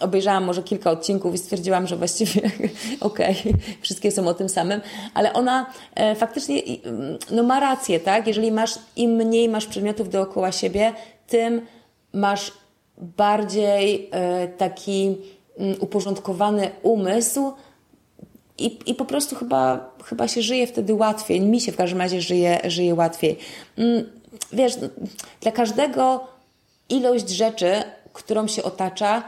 obejrzałam może kilka odcinków i stwierdziłam, że właściwie okej, okay, wszystkie są o tym samym, ale ona e, faktycznie no, ma rację, tak? Jeżeli masz, im mniej masz przedmiotów dookoła siebie, tym masz bardziej e, taki mm, uporządkowany umysł, i, I po prostu chyba, chyba się żyje wtedy łatwiej. Mi się w każdym razie żyje, żyje łatwiej. Mm, wiesz, dla każdego ilość rzeczy, którą się otacza,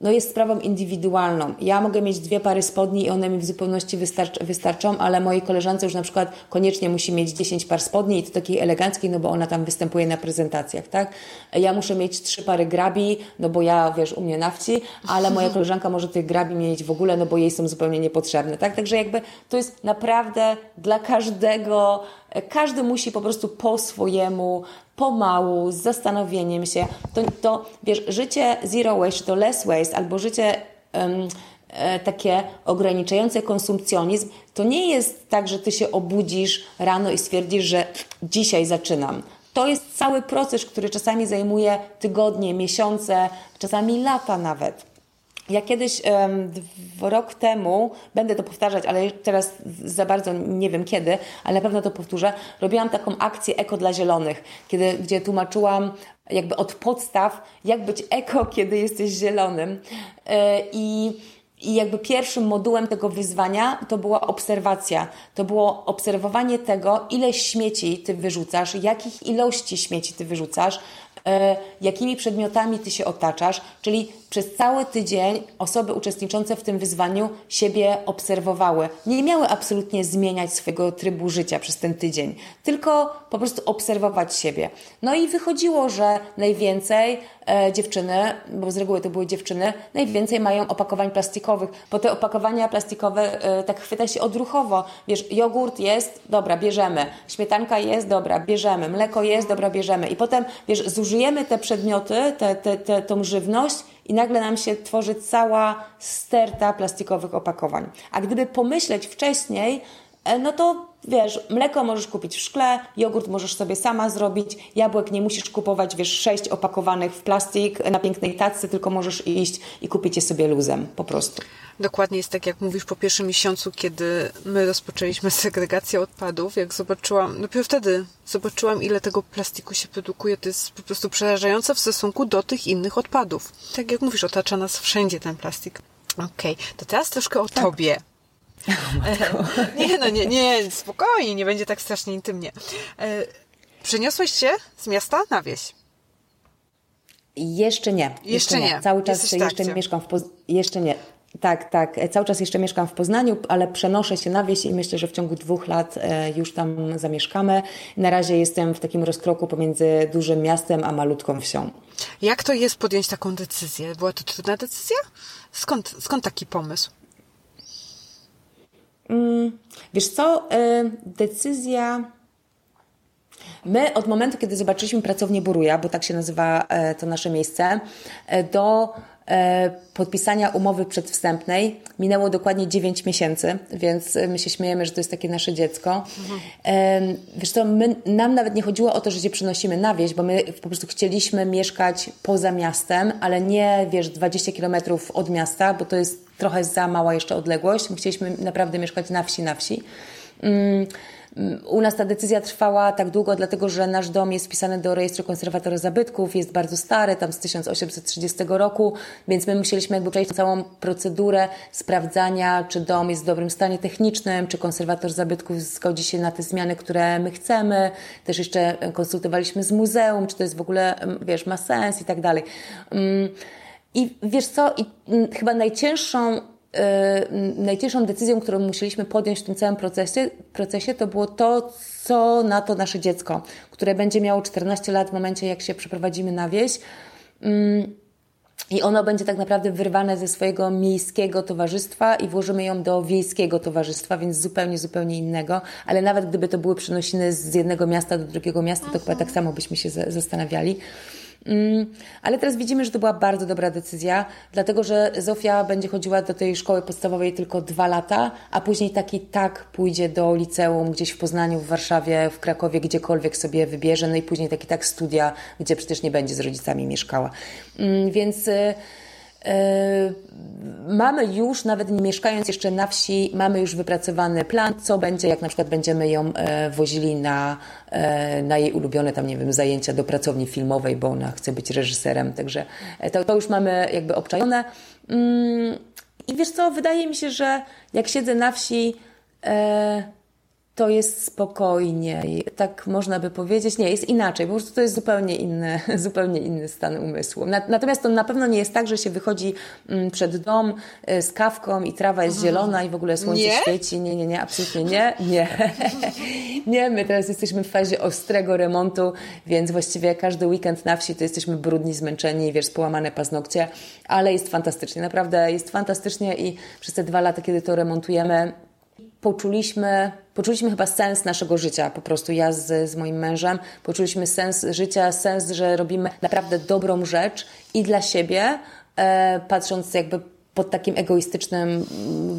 no jest sprawą indywidualną. Ja mogę mieć dwie pary spodni i one mi w zupełności wystarcz, wystarczą, ale mojej koleżance już na przykład koniecznie musi mieć 10 par spodni i to takiej eleganckiej, no bo ona tam występuje na prezentacjach, tak? Ja muszę mieć trzy pary grabi, no bo ja, wiesz, u mnie na wsi, ale moja koleżanka może tych grabi mieć w ogóle, no bo jej są zupełnie niepotrzebne, tak? Także jakby to jest naprawdę dla każdego, każdy musi po prostu po swojemu pomału, z zastanowieniem się. To, to wiesz, życie zero waste, to less waste, albo życie um, takie ograniczające konsumpcjonizm, to nie jest tak, że ty się obudzisz rano i stwierdzisz, że dzisiaj zaczynam. To jest cały proces, który czasami zajmuje tygodnie, miesiące, czasami lata nawet. Ja kiedyś, rok temu, będę to powtarzać, ale teraz za bardzo nie wiem kiedy, ale na pewno to powtórzę, robiłam taką akcję Eko dla Zielonych, kiedy, gdzie tłumaczyłam jakby od podstaw, jak być eko, kiedy jesteś zielonym. E, I i jakby pierwszym modułem tego wyzwania to była obserwacja. To było obserwowanie tego, ile śmieci ty wyrzucasz, jakich ilości śmieci ty wyrzucasz, e, jakimi przedmiotami ty się otaczasz, czyli przez cały tydzień osoby uczestniczące w tym wyzwaniu siebie obserwowały. Nie miały absolutnie zmieniać swojego trybu życia przez ten tydzień, tylko po prostu obserwować siebie. No i wychodziło, że najwięcej e, dziewczyny, bo z reguły to były dziewczyny, najwięcej mają opakowań plastikowych, bo te opakowania plastikowe e, tak chwyta się odruchowo. Wiesz, jogurt jest, dobra, bierzemy. Śmietanka jest, dobra, bierzemy. Mleko jest, dobra, bierzemy. I potem, wiesz, zużyjemy te przedmioty, te, te, te, tą żywność i nagle nam się tworzy cała sterta plastikowych opakowań. A gdyby pomyśleć wcześniej, no to wiesz, mleko możesz kupić w szkle, jogurt możesz sobie sama zrobić, jabłek nie musisz kupować, wiesz, sześć opakowanych w plastik na pięknej tacce, tylko możesz iść i kupić je sobie luzem, po prostu. Dokładnie jest tak, jak mówisz, po pierwszym miesiącu, kiedy my rozpoczęliśmy segregację odpadów, jak zobaczyłam, dopiero wtedy zobaczyłam, ile tego plastiku się produkuje, to jest po prostu przerażające w stosunku do tych innych odpadów. Tak jak mówisz, otacza nas wszędzie ten plastik. Okej, okay. to teraz troszkę o tak. tobie. Nie, no nie, nie, spokojnie, nie będzie tak strasznie intymnie. E, przeniosłeś się z miasta na wieś? Jeszcze nie. Jeszcze, jeszcze nie. nie. Cały czas jeszcze mieszkam w Poz... Jeszcze nie. Tak, tak. Cały czas jeszcze mieszkam w Poznaniu, ale przenoszę się na wieś i myślę, że w ciągu dwóch lat e, już tam zamieszkamy. Na razie jestem w takim rozkroku pomiędzy dużym miastem a malutką wsią. Jak to jest podjąć taką decyzję? Była to trudna decyzja? Skąd, skąd taki pomysł? Mm, wiesz co, y, decyzja... My od momentu, kiedy zobaczyliśmy pracownię Boruja, bo tak się nazywa e, to nasze miejsce, e, do e, podpisania umowy przedwstępnej minęło dokładnie 9 miesięcy, więc my się śmiejemy, że to jest takie nasze dziecko. Mhm. Wiesz co, my, nam nawet nie chodziło o to, że się przenosimy na wieś, bo my po prostu chcieliśmy mieszkać poza miastem, ale nie, wiesz, 20 kilometrów od miasta, bo to jest trochę za mała jeszcze odległość. My chcieliśmy naprawdę mieszkać na wsi, na wsi. Mm, u nas ta decyzja trwała tak długo, dlatego że nasz dom jest wpisany do rejestru konserwatora zabytków, jest bardzo stary, tam z 1830 roku, więc my musieliśmy jakby przejść całą procedurę sprawdzania, czy dom jest w dobrym stanie technicznym, czy konserwator zabytków zgodzi się na te zmiany, które my chcemy. Też jeszcze konsultowaliśmy z muzeum, czy to jest w ogóle, wiesz, ma sens i tak dalej. I wiesz co, i mm, chyba najcięższą Yy, najcięższą decyzją, którą musieliśmy podjąć w tym całym procesie, procesie, to było to, co na to nasze dziecko, które będzie miało 14 lat w momencie, jak się przeprowadzimy na wieś. Yy, I ono będzie tak naprawdę wyrwane ze swojego miejskiego towarzystwa i włożymy ją do wiejskiego towarzystwa, więc zupełnie, zupełnie innego. Ale nawet gdyby to były przenosiny z jednego miasta do drugiego miasta, to chyba tak samo byśmy się zastanawiali. Mm, ale teraz widzimy, że to była bardzo dobra decyzja, dlatego że Zofia będzie chodziła do tej szkoły podstawowej tylko dwa lata, a później tak i tak pójdzie do liceum gdzieś w Poznaniu, w Warszawie, w Krakowie, gdziekolwiek sobie wybierze, no i później tak i tak studia, gdzie przecież nie będzie z rodzicami mieszkała. Mm, więc y, mamy już, nawet nie mieszkając jeszcze na wsi, mamy już wypracowany plan, co będzie, jak na przykład będziemy ją e, wozili na, e, na jej ulubione tam, nie wiem, zajęcia do pracowni filmowej, bo ona chce być reżyserem, także to, to już mamy jakby obczajone. Mm, I wiesz co, wydaje mi się, że jak siedzę na wsi, to jest spokojniej, tak można by powiedzieć. Nie, jest inaczej, po prostu to jest zupełnie inny, zupełnie inny stan umysłu. Natomiast to na pewno nie jest tak, że się wychodzi mm, przed dom y, z kawką i trawa jest mhm. zielona i w ogóle słońce nie? świeci. Nie, nie, nie, absolutnie nie. Nie. nie, my teraz jesteśmy w fazie ostrego remontu, więc właściwie każdy weekend na wsi to jesteśmy brudni, zmęczeni, wiesz, połamane paznokcie, ale jest fantastycznie, naprawdę jest fantastycznie i przez te dwa lata, kiedy to remontujemy, poczuliśmy, poczuliśmy chyba sens naszego życia, po prostu ja z, z moim mężem, poczuliśmy sens życia, sens, że robimy naprawdę dobrą rzecz i dla siebie, e, patrząc jakby pod takim egoistycznym,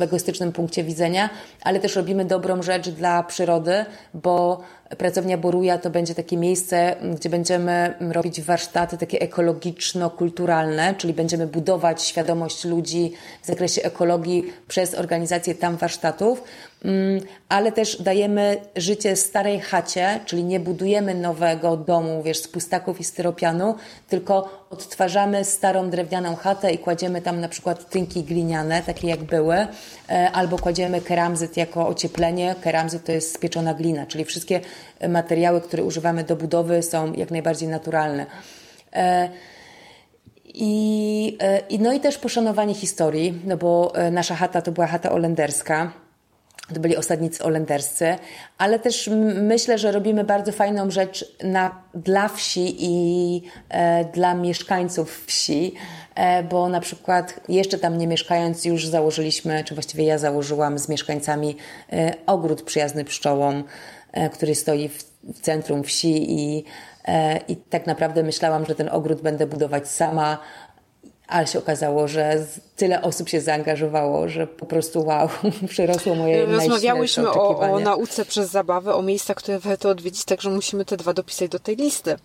egoistycznym punkcie widzenia, ale też robimy dobrą rzecz dla przyrody, bo pracownia Boruja to będzie takie miejsce, gdzie będziemy robić warsztaty takie ekologiczno-kulturalne, czyli będziemy budować świadomość ludzi w zakresie ekologii przez organizację tam warsztatów, ale też dajemy życie starej chacie, czyli nie budujemy nowego domu, wiesz, z pustaków i styropianu, tylko odtwarzamy starą drewnianą chatę i kładziemy tam na przykład tynki gliniane, takie jak były, e, albo kładziemy keramzyt jako ocieplenie. Keramzyt to jest spieczona glina, czyli wszystkie materiały, które używamy do budowy są jak najbardziej naturalne. E, I, e, i, no i też poszanowanie historii, no bo nasza chata to była chata olenderska. To byli osadnicy olenderscy, ale też myślę, że robimy bardzo fajną rzecz na, dla wsi i e, dla mieszkańców wsi, e, bo na przykład jeszcze tam nie mieszkając już założyliśmy, czy właściwie ja założyłam z mieszkańcami e, ogród przyjazny pszczołom, E, który stoi w, w centrum wsi i, e, i tak naprawdę myślałam, że ten ogród będę budować sama, ale się okazało, że tyle osób się zaangażowało, że po prostu wow, przerosło moje Rozmawiałyśmy o, o nauce przez zabawę, o miejscach, które warto odwiedzić, także musimy te dwa dopisać do tej listy.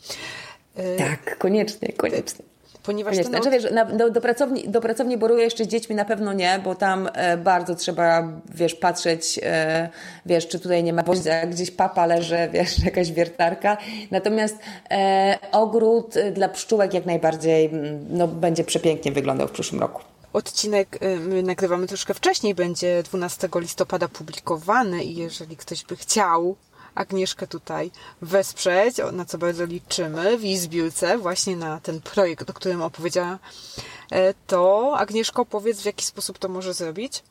Tak, koniecznie, koniecznie. Ponieważ znaczy, wiesz, na, do, do, pracowni, do pracowni boruję jeszcze z dziećmi na pewno nie, bo tam e, bardzo trzeba, wiesz, patrzeć, e, wiesz, czy tutaj nie ma gwoździa, gdzieś papa leży, wiesz, jakaś wiertarka. Natomiast e, ogród e, dla pszczółek jak najbardziej no, będzie przepięknie wyglądał w przyszłym roku. Odcinek e, my nagrywamy troszkę wcześniej, będzie 12 listopada publikowany i jeżeli ktoś by chciał Agnieszkę tutaj wesprzeć, na co bardzo liczymy w jej zbiórce, właśnie na ten projekt, o którym opowiedziała, e, to Agnieszko, powiedz, w jaki sposób to może zrobić?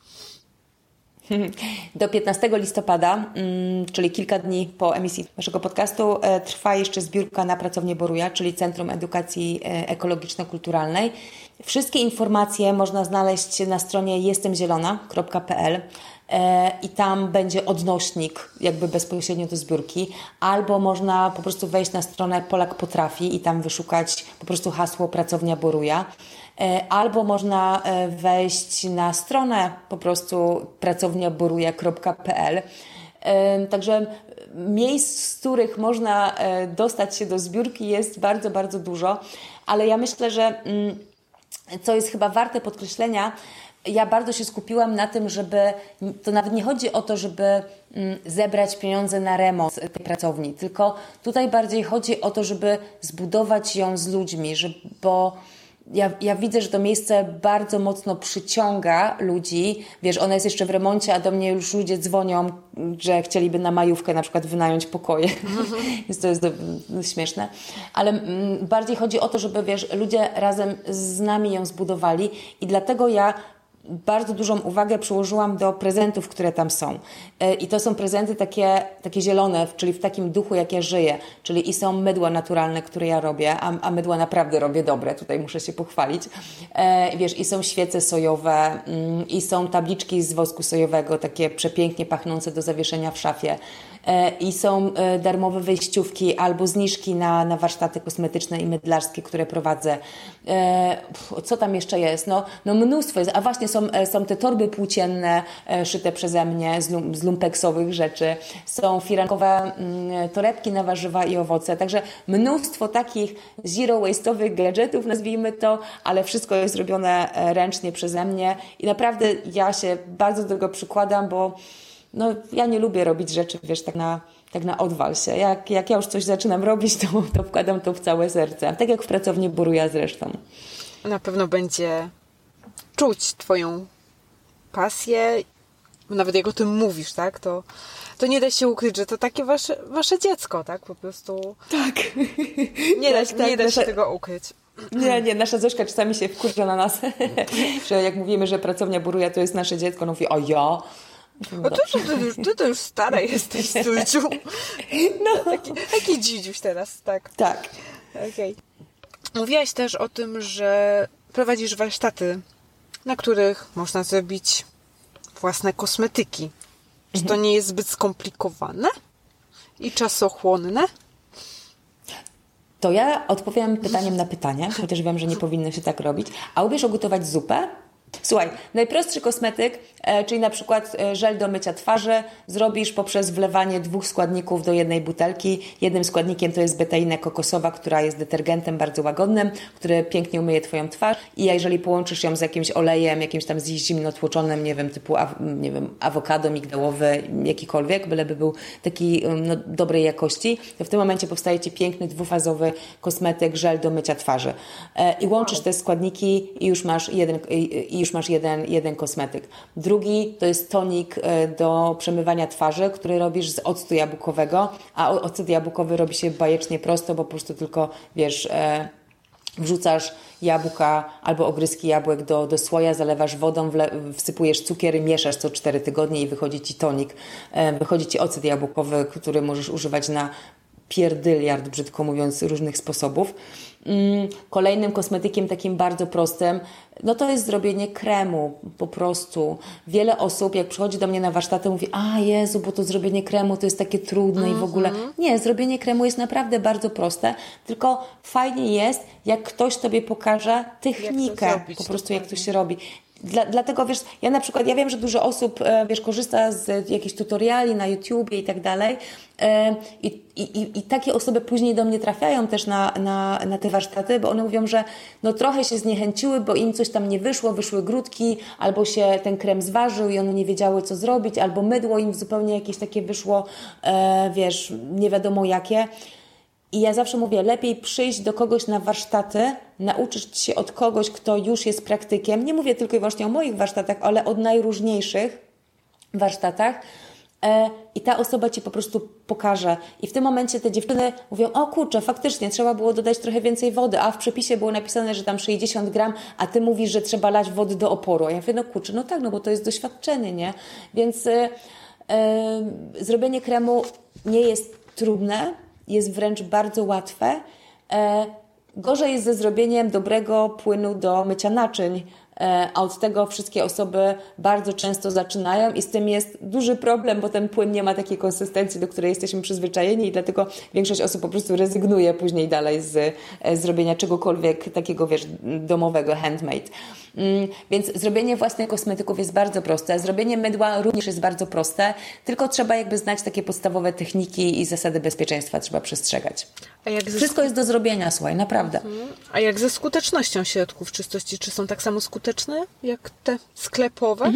Do 15 listopada, mm, czyli kilka dni po emisji naszego podcastu, e, trwa jeszcze zbiórka na pracownię Boruja, czyli Centrum Edukacji e, Ekologiczno-Kulturalnej. Wszystkie informacje można znaleźć na stronie jestemzielona.pl. E, i tam będzie odnośnik jakby bezpośrednio do zbiórki, albo można po prostu wejść na stronę Polak Potrafi i tam wyszukać po prostu hasło Pracownia Boruja, e, albo można e, wejść na stronę po prostu pracowniaboruja.pl. Także miejsc, z których można dostać się do zbiórki jest bardzo, bardzo dużo, ale ja myślę, że mm, co jest chyba warte podkreślenia, ja bardzo się skupiłam na tym, żeby to nawet nie chodzi o to, żeby mm, zebrać pieniądze na remont tej pracowni, tylko tutaj bardziej chodzi o to, żeby zbudować ją z ludźmi, że, bo ja, ja widzę, że to miejsce bardzo mocno przyciąga ludzi. Wiesz, ona jest jeszcze w remoncie, a do mnie już ludzie dzwonią, że chcieliby na majówkę na przykład wynająć pokoje. Więc to jest do, śmieszne. Ale mm, bardziej chodzi o to, żeby wiesz, ludzie razem z nami ją zbudowali i dlatego ja bardzo dużą uwagę przyłożyłam do prezentów, które tam są. E, I to są prezenty takie, takie zielone, czyli w takim duchu, jak ja żyję. Czyli i są mydła naturalne, które ja robię, a, a mydła naprawdę robię dobre, tutaj muszę się pochwalić. E, wiesz, i są świece sojowe, mm, i są tabliczki z wosku sojowego, takie przepięknie pachnące do zawieszenia w szafie. E, i są e, darmowe wejściówki albo zniżki na, na warsztaty kosmetyczne i mydlarskie, które prowadzę. E, co tam jeszcze jest? No, no mnóstwo jest. A właśnie są, są te torby płócienne szyte przeze mnie z, lum, z lumpeksowych rzeczy. Są firankowe mm, torebki na warzywa i owoce. Także mnóstwo takich zero waste'owych gadżetów, nazwijmy to, ale wszystko jest robione ręcznie przeze mnie i naprawdę ja się bardzo do tego przykładam, bo no ja nie lubię robić rzeczy, wiesz, tak na, tak na odwal się. Jak, jak ja już coś zaczynam robić, to, to wkładam to w całe serce. Tak jak w pracowni Buruja zresztą. Na pewno będzie czuć Twoją pasję nawet jak o tym mówisz, tak, to, to nie da się ukryć, że to takie wasze, wasze dziecko, tak, po prostu. Tak. Nie da, tak, tak, nie da się tego ukryć. Nie, nie, nasza Zośka czasami się wkurza na nas, że jak mówimy, że pracownia buruje to jest nasze dziecko, no mówi, o ja? No ty, ty, ty, ty to już stara jesteś, Sulciu. No. Taki, taki dzidziuś teraz, tak. Tak. Okej. Mówiłaś też o tym, że prowadzisz warsztaty, na których można zrobić własne kosmetyki. Czy to nie jest zbyt skomplikowane i czasochłonne? To ja odpowiem pytaniem na pytanie, chociaż wiem, że nie powinno się tak robić. A umiesz ugotować zupę? Słuchaj, najprostszy kosmetyk, e, czyli na przykład e, żel do mycia twarzy, zrobisz poprzez wlewanie dwóch składników do jednej butelki. Jednym składnikiem to jest betaina kokosowa, która jest detergentem bardzo łagodnym, który pięknie umyje Twoją twarz. I jeżeli połączysz ją z jakimś olejem, jakimś tam zimno tłoczonym, nie wiem, typu nie wiem, awokado migdałowy, jakikolwiek, byleby był taki um, no, dobrej jakości, to w tym momencie powstaje Ci piękny, dwufazowy kosmetyk, żel do mycia twarzy. E, I łączysz te składniki i już masz jeden, i, już masz jeden, jeden kosmetyk. Drugi to jest tonik e, do przemywania twarzy, który robisz z octu jabłkowego, a ocet jabłkowy robi się bajecznie prosto, bo po prostu tylko, wiesz... E, wrzucasz jabłka albo ogryzki jabłek do, do słoja, zalewasz wodą, wsypujesz cukier mieszasz co 4 tygodnie i wychodzi Ci tonik. E, Wychodzi Ci ocet jabłkowy, który możesz używać na pierdyliard, brzydko mówiąc, różnych sposobów. Mm, Kolejnym kosmetykiem takim bardzo prostym, no to jest zrobienie kremu, po prostu. Wiele osób, jak przychodzi do mnie na warsztaty, mówi, a Jezu, bo to zrobienie kremu to jest takie trudne i w ogóle. Nie, zrobienie kremu jest naprawdę bardzo proste, tylko fajnie jest, jak ktoś Tobie pokaże technikę, zrobić, po prostu jak to się robi. Dla, dlatego wiesz, ja na przykład, ja wiem, że dużo osób e, wiesz, korzysta z jakichś tutoriali na YouTubie i tak dalej. E, I, i, I takie osoby później do mnie trafiają też na, na, na te warsztaty, bo one mówią, że no trochę się zniechęciły, bo im coś tam nie wyszło, wyszły grudki, albo się ten krem zważył i one nie wiedziały, co zrobić, albo mydło im zupełnie jakieś takie wyszło, e, wiesz, nie wiadomo jakie. I ja zawsze mówię, lepiej przyjść do kogoś na warsztaty, nauczyć się od kogoś, kto już jest praktykiem. Nie mówię tylko i wyłącznie o moich warsztatach, ale od najróżniejszych warsztatach. E, I ta osoba ci po prostu pokaże. I w tym momencie te dziewczyny mówią: O kurczę, faktycznie trzeba było dodać trochę więcej wody, a w przepisie było napisane, że tam 60 gram, a ty mówisz, że trzeba lać wody do oporu. A ja mówię: No kurczę, no tak, no bo to jest doświadczenie, nie? Więc e, e, zrobienie kremu nie jest trudne, jest wręcz bardzo łatwe. Gorzej jest ze zrobieniem dobrego płynu do mycia naczyń, a od tego wszystkie osoby bardzo często zaczynają i z tym jest duży problem, bo ten płyn nie ma takiej konsystencji, do której jesteśmy przyzwyczajeni i dlatego większość osób po prostu rezygnuje później dalej z e, zrobienia czegokolwiek takiego, wiesz, domowego, handmade. Mm, Więc zrobienie własnych kosmetyków jest bardzo proste. Zrobienie mydła również jest bardzo proste, tylko trzeba jakby znać takie podstawowe techniki i zasady bezpieczeństwa trzeba przestrzegać. A jak, ze, Wszystko jest do zrobienia, słuchaj, naprawdę. a jak ze skutecznością środków czystości? Czy są tak samo skuteczne jak te sklepowe?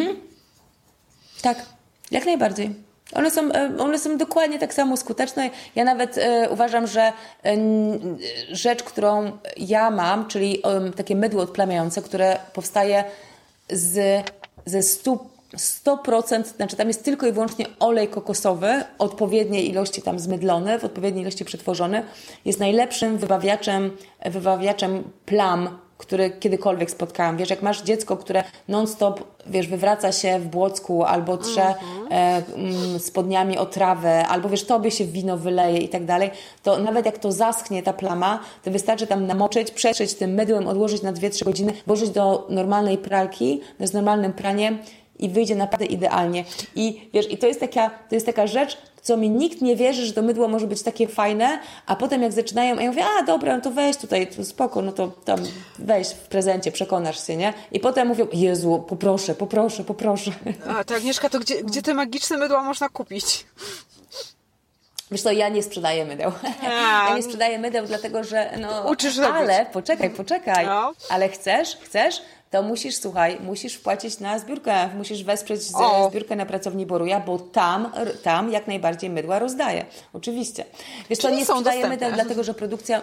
Tak, jak najbardziej. One są, e, one są dokładnie tak samo skuteczne. Ja nawet e, uważam, że n- rzecz, którą ja mam, czyli em, takie mydło odplamiające, które powstaje z, ze 100, 100%, znaczy tam jest tylko i wyłącznie olej kokosowy, odpowiedniej ilości tam zmydlony, w odpowiedniej ilości przetworzony, jest najlepszym wybawiaczem, wybawiaczem plam który kiedykolwiek spotkałam. Wiesz, jak masz dziecko, które non-stop, wiesz, wywraca się w błocku albo trze e, mm, spodniami o trawę, albo wiesz, tobie się wino wyleje i tak dalej, to nawet jak to zaschnie ta plama, to wystarczy tam namoczyć, przetrzeć tym mydłem, odłożyć na 2-3 godziny, włożyć do normalnej pralki, z normalnym praniem i wyjdzie naprawdę idealnie. I wiesz, i to jest taka, to jest taka rzecz, co mi nikt nie wierzy, że to mydło może być takie fajne, a potem jak zaczynają, a ja mówię, a dobra, no to weź tutaj, to spoko, no to tam weź w prezencie, przekonasz się, nie? I potem mówią, Jezu, poproszę, poproszę, poproszę. A to Agnieszka, to gdzie, gdzie te magiczne mydła można kupić? Wiesz co, ja nie sprzedaję mydeł. Ja nie sprzedaję mydeł, dlatego że no... Uczysz robić. Ale, poczekaj, poczekaj. No. Ale chcesz, chcesz, to musisz, słuchaj, musisz wpłacić na zbiórkę, musisz wesprzeć O. zbiórkę na pracowni Boruja, bo tam, tam jak najbardziej mydła rozdaje. Oczywiście. Wiesz co, Czyli nie sprzedaję dostępne. mydeł, dlatego że produkcja...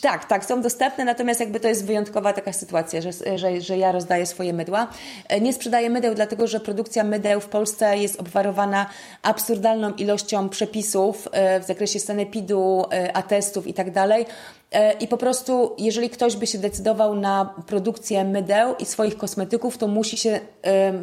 Tak, tak, są dostępne, natomiast jakby to jest wyjątkowa taka sytuacja, że, że, że ja rozdaję swoje mydła. E, nie sprzedaję mydeł, dlatego że produkcja mydeł w Polsce jest obwarowana absurdalną ilością przepisów e, w zakresie sanepidu, e, atestów i tak dalej. I po prostu, jeżeli ktoś by się decydował na produkcję mydeł i swoich kosmetyków, to musi się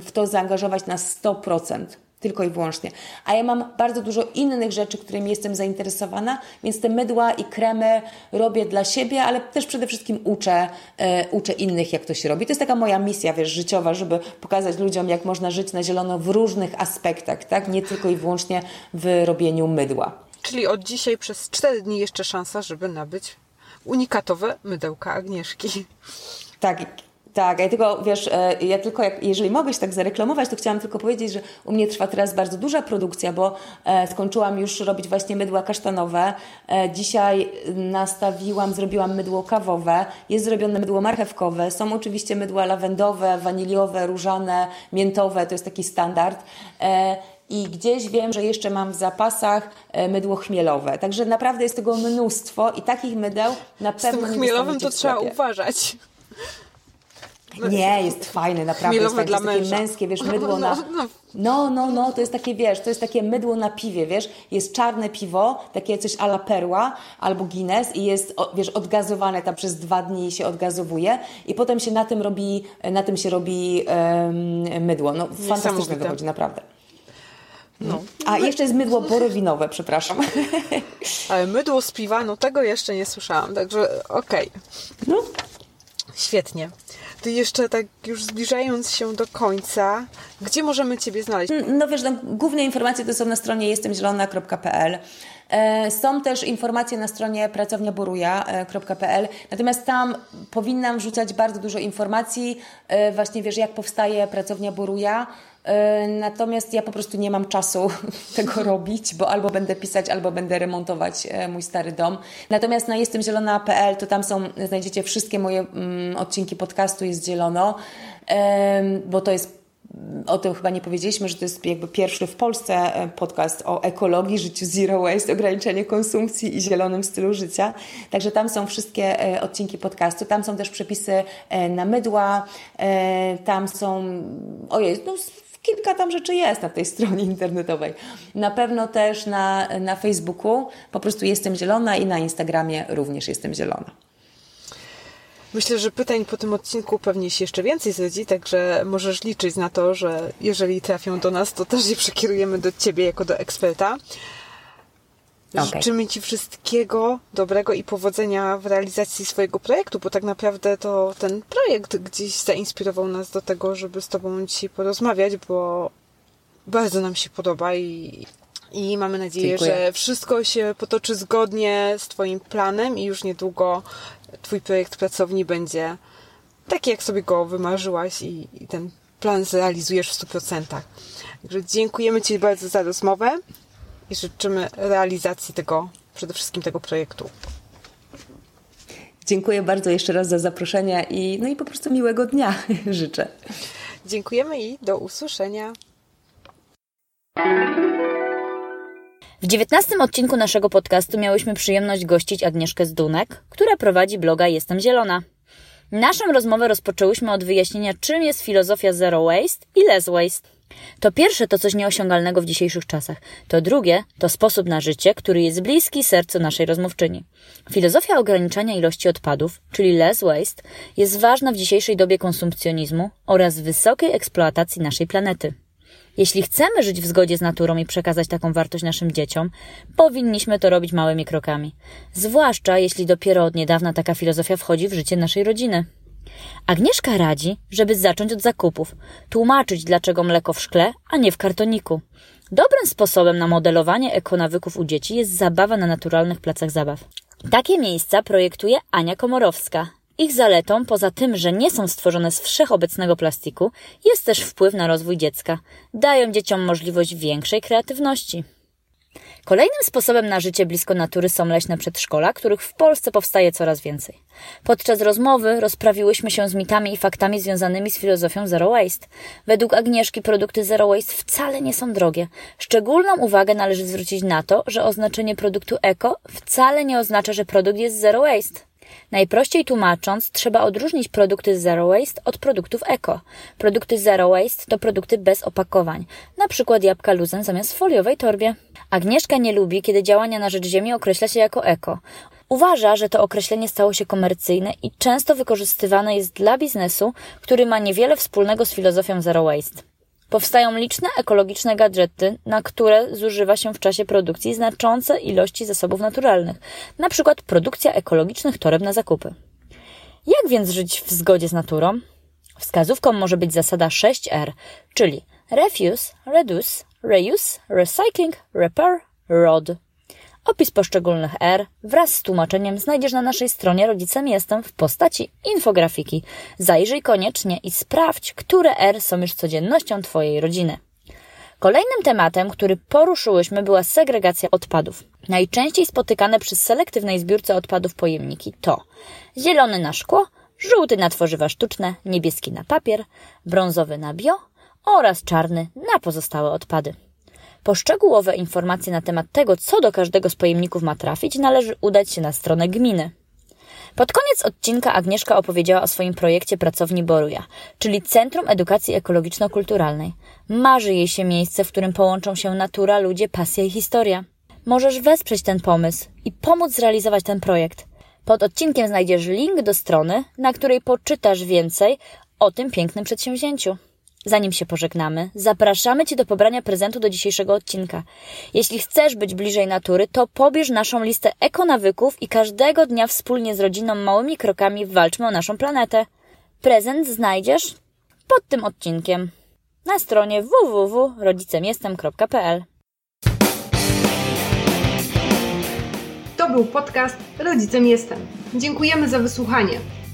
w to zaangażować na 100%. Tylko i wyłącznie. A ja mam bardzo dużo innych rzeczy, którymi jestem zainteresowana, więc te mydła i kremy robię dla siebie, ale też przede wszystkim uczę, e, uczę innych, jak to się robi. To jest taka moja misja, wiesz, życiowa, żeby pokazać ludziom, jak można żyć na zielono w różnych aspektach, tak? Nie tylko i wyłącznie w robieniu mydła. Czyli od dzisiaj przez 4 dni jeszcze szansa, żeby nabyć unikatowe mydełka Agnieszki. Tak, tak, ja tylko, wiesz, e, ja tylko, jak, jeżeli mogę się tak zareklamować, to chciałam tylko powiedzieć, że u mnie trwa teraz bardzo duża produkcja, bo e, skończyłam już robić właśnie mydła kasztanowe. E, dzisiaj nastawiłam, zrobiłam mydło kawowe, jest zrobione mydło marchewkowe, są oczywiście mydła lawendowe, waniliowe, różane, miętowe, to jest taki standard. I gdzieś wiem, że jeszcze mam w zapasach mydło chmielowe. Także naprawdę jest tego mnóstwo i takich mydeł na pewno Z tym chmielowym to trzeba uważać. Nie, jest fajny, naprawdę. Jest, fajny. jest takie męskie, wiesz, mydło na... No, no. no, no, no, to jest takie, wiesz, to jest takie mydło na piwie, wiesz. Jest czarne piwo, takie coś ala perła albo Guinness i jest, wiesz, odgazowane tam przez dwa dni się odgazowuje i potem się na tym robi, na tym się robi um, mydło. No, fantastycznie wychodzi, naprawdę. No. A jeszcze jest mydło borowinowe, przepraszam. Ale mydło z piwa, no tego jeszcze nie słyszałam, także okej. Okay. No. Świetnie. Ty jeszcze tak już zbliżając się do końca, gdzie możemy Ciebie znaleźć? Mm, no wiesz, no, główne informacje to są na stronie jestemzielona.pl. E, są też informacje na stronie pracowniaboruja.pl, natomiast tam powinnam wrzucać bardzo dużo informacji, e, właśnie wiesz, jak powstaje pracownia Boruja, natomiast ja po prostu nie mam czasu tego robić, bo albo będę pisać, albo będę remontować e, mój stary dom. Natomiast na jestemzielona.pl to tam są, znajdziecie wszystkie moje mm, odcinki podcastu Jest Zielono, bo to jest o tym chyba nie powiedzieliśmy, że to jest jakby pierwszy w Polsce e, podcast o ekologii, życiu zero waste, ograniczeniu konsumpcji i zielonym stylu życia. Także tam są wszystkie odcinki podcastu. Tam są też przepisy na mydła, tam są, ojej, no kilka tam rzeczy jest na tej stronie internetowej. Na pewno też na, na Facebooku po prostu jestem zielona i na Instagramie również jestem zielona. Myślę, że pytań po tym odcinku pewnie się jeszcze więcej zrodzi, także możesz liczyć na to, że jeżeli trafią do nas, to też je przekierujemy do Ciebie jako do eksperta. Okay. Życzymy Ci wszystkiego dobrego i powodzenia w realizacji swojego projektu, bo tak naprawdę to ten projekt gdzieś zainspirował nas do tego, żeby z Tobą dzisiaj porozmawiać, bo bardzo nam się podoba i, i mamy nadzieję, Dziękuję. że wszystko się potoczy zgodnie z Twoim planem i już niedługo Twój projekt pracowni będzie taki, jak sobie go wymarzyłaś i, i ten plan zrealizujesz w 100%. Także dziękujemy Ci bardzo za rozmowę i życzymy realizacji tego, przede wszystkim tego projektu. Dziękuję bardzo jeszcze raz za zaproszenie i, no i po prostu miłego dnia życzę. Dziękujemy i do usłyszenia. W dziewiętnastym odcinku naszego podcastu miałyśmy przyjemność gościć Agnieszkę Zdunek, która prowadzi bloga Jestem Zielona. Naszą rozmowę rozpoczęłyśmy od wyjaśnienia, czym jest filozofia zero waste i less waste. To pierwsze to coś nieosiągalnego w dzisiejszych czasach. To drugie to sposób na życie, który jest bliski sercu naszej rozmówczyni. Filozofia ograniczania ilości odpadów, czyli less waste, jest ważna w dzisiejszej dobie konsumpcjonizmu oraz wysokiej eksploatacji naszej planety. Jeśli chcemy żyć w zgodzie z naturą i przekazać taką wartość naszym dzieciom, powinniśmy to robić małymi krokami. Zwłaszcza jeśli dopiero od niedawna taka filozofia wchodzi w życie naszej rodziny. Agnieszka radzi, żeby zacząć od zakupów, tłumaczyć dlaczego mleko w szkle, a nie w kartoniku. Dobrym sposobem na modelowanie ekonawyków u dzieci jest zabawa na naturalnych placach zabaw. Takie miejsca projektuje Ania Komorowska. Ich zaletą, poza tym, że nie są stworzone z wszechobecnego plastiku, jest też wpływ na rozwój dziecka. Dają dzieciom możliwość większej kreatywności. Kolejnym sposobem na życie blisko natury są leśne przedszkola, których w Polsce powstaje coraz więcej. Podczas rozmowy rozprawiłyśmy się z mitami i faktami związanymi z filozofią Zero Waste. Według Agnieszki produkty Zero Waste wcale nie są drogie. Szczególną uwagę należy zwrócić na to, że oznaczenie produktu eko wcale nie oznacza, że produkt jest Zero Waste. Najprościej tłumacząc, trzeba odróżnić produkty zero waste od produktów eko. Produkty zero waste to produkty bez opakowań, na przykład jabłka luzen zamiast foliowej torbie. Agnieszka nie lubi, kiedy działania na rzecz ziemi określa się jako eko. Uważa, że to określenie stało się komercyjne i często wykorzystywane jest dla biznesu, który ma niewiele wspólnego z filozofią zero waste. Powstają liczne ekologiczne gadżety, na które zużywa się w czasie produkcji znaczące ilości zasobów naturalnych, na przykład produkcja ekologicznych toreb na zakupy. Jak więc żyć w zgodzie z naturą? Wskazówką może być zasada 6R, czyli refuse, reduce, reuse, recycling, repair, ROD. Opis poszczególnych R wraz z tłumaczeniem znajdziesz na naszej stronie Rodzicem Jestem w postaci infografiki. Zajrzyj koniecznie i sprawdź, które R są już codziennością Twojej rodziny. Kolejnym tematem, który poruszyłyśmy, była segregacja odpadów. Najczęściej spotykane przy selektywnej zbiórce odpadów pojemniki to zielony na szkło, żółty na tworzywa sztuczne, niebieski na papier, brązowy na bio oraz czarny na pozostałe odpady. Po szczegółowe informacje na temat tego, co do każdego z pojemników ma trafić, należy udać się na stronę gminy. Pod koniec odcinka Agnieszka opowiedziała o swoim projekcie Pracowni Boruja, czyli Centrum Edukacji Ekologiczno-Kulturalnej. Marzy jej się miejsce, w którym połączą się natura, ludzie, pasja i historia. Możesz wesprzeć ten pomysł i pomóc zrealizować ten projekt. Pod odcinkiem znajdziesz link do strony, na której poczytasz więcej o tym pięknym przedsięwzięciu. Zanim się pożegnamy, zapraszamy Cię do pobrania prezentu do dzisiejszego odcinka. Jeśli chcesz być bliżej natury, to pobierz naszą listę ekonawyków i każdego dnia wspólnie z rodziną małymi krokami walczmy o naszą planetę. Prezent znajdziesz pod tym odcinkiem na stronie www.rodzicemjestem.pl To był podcast Rodzicem Jestem. Dziękujemy za wysłuchanie.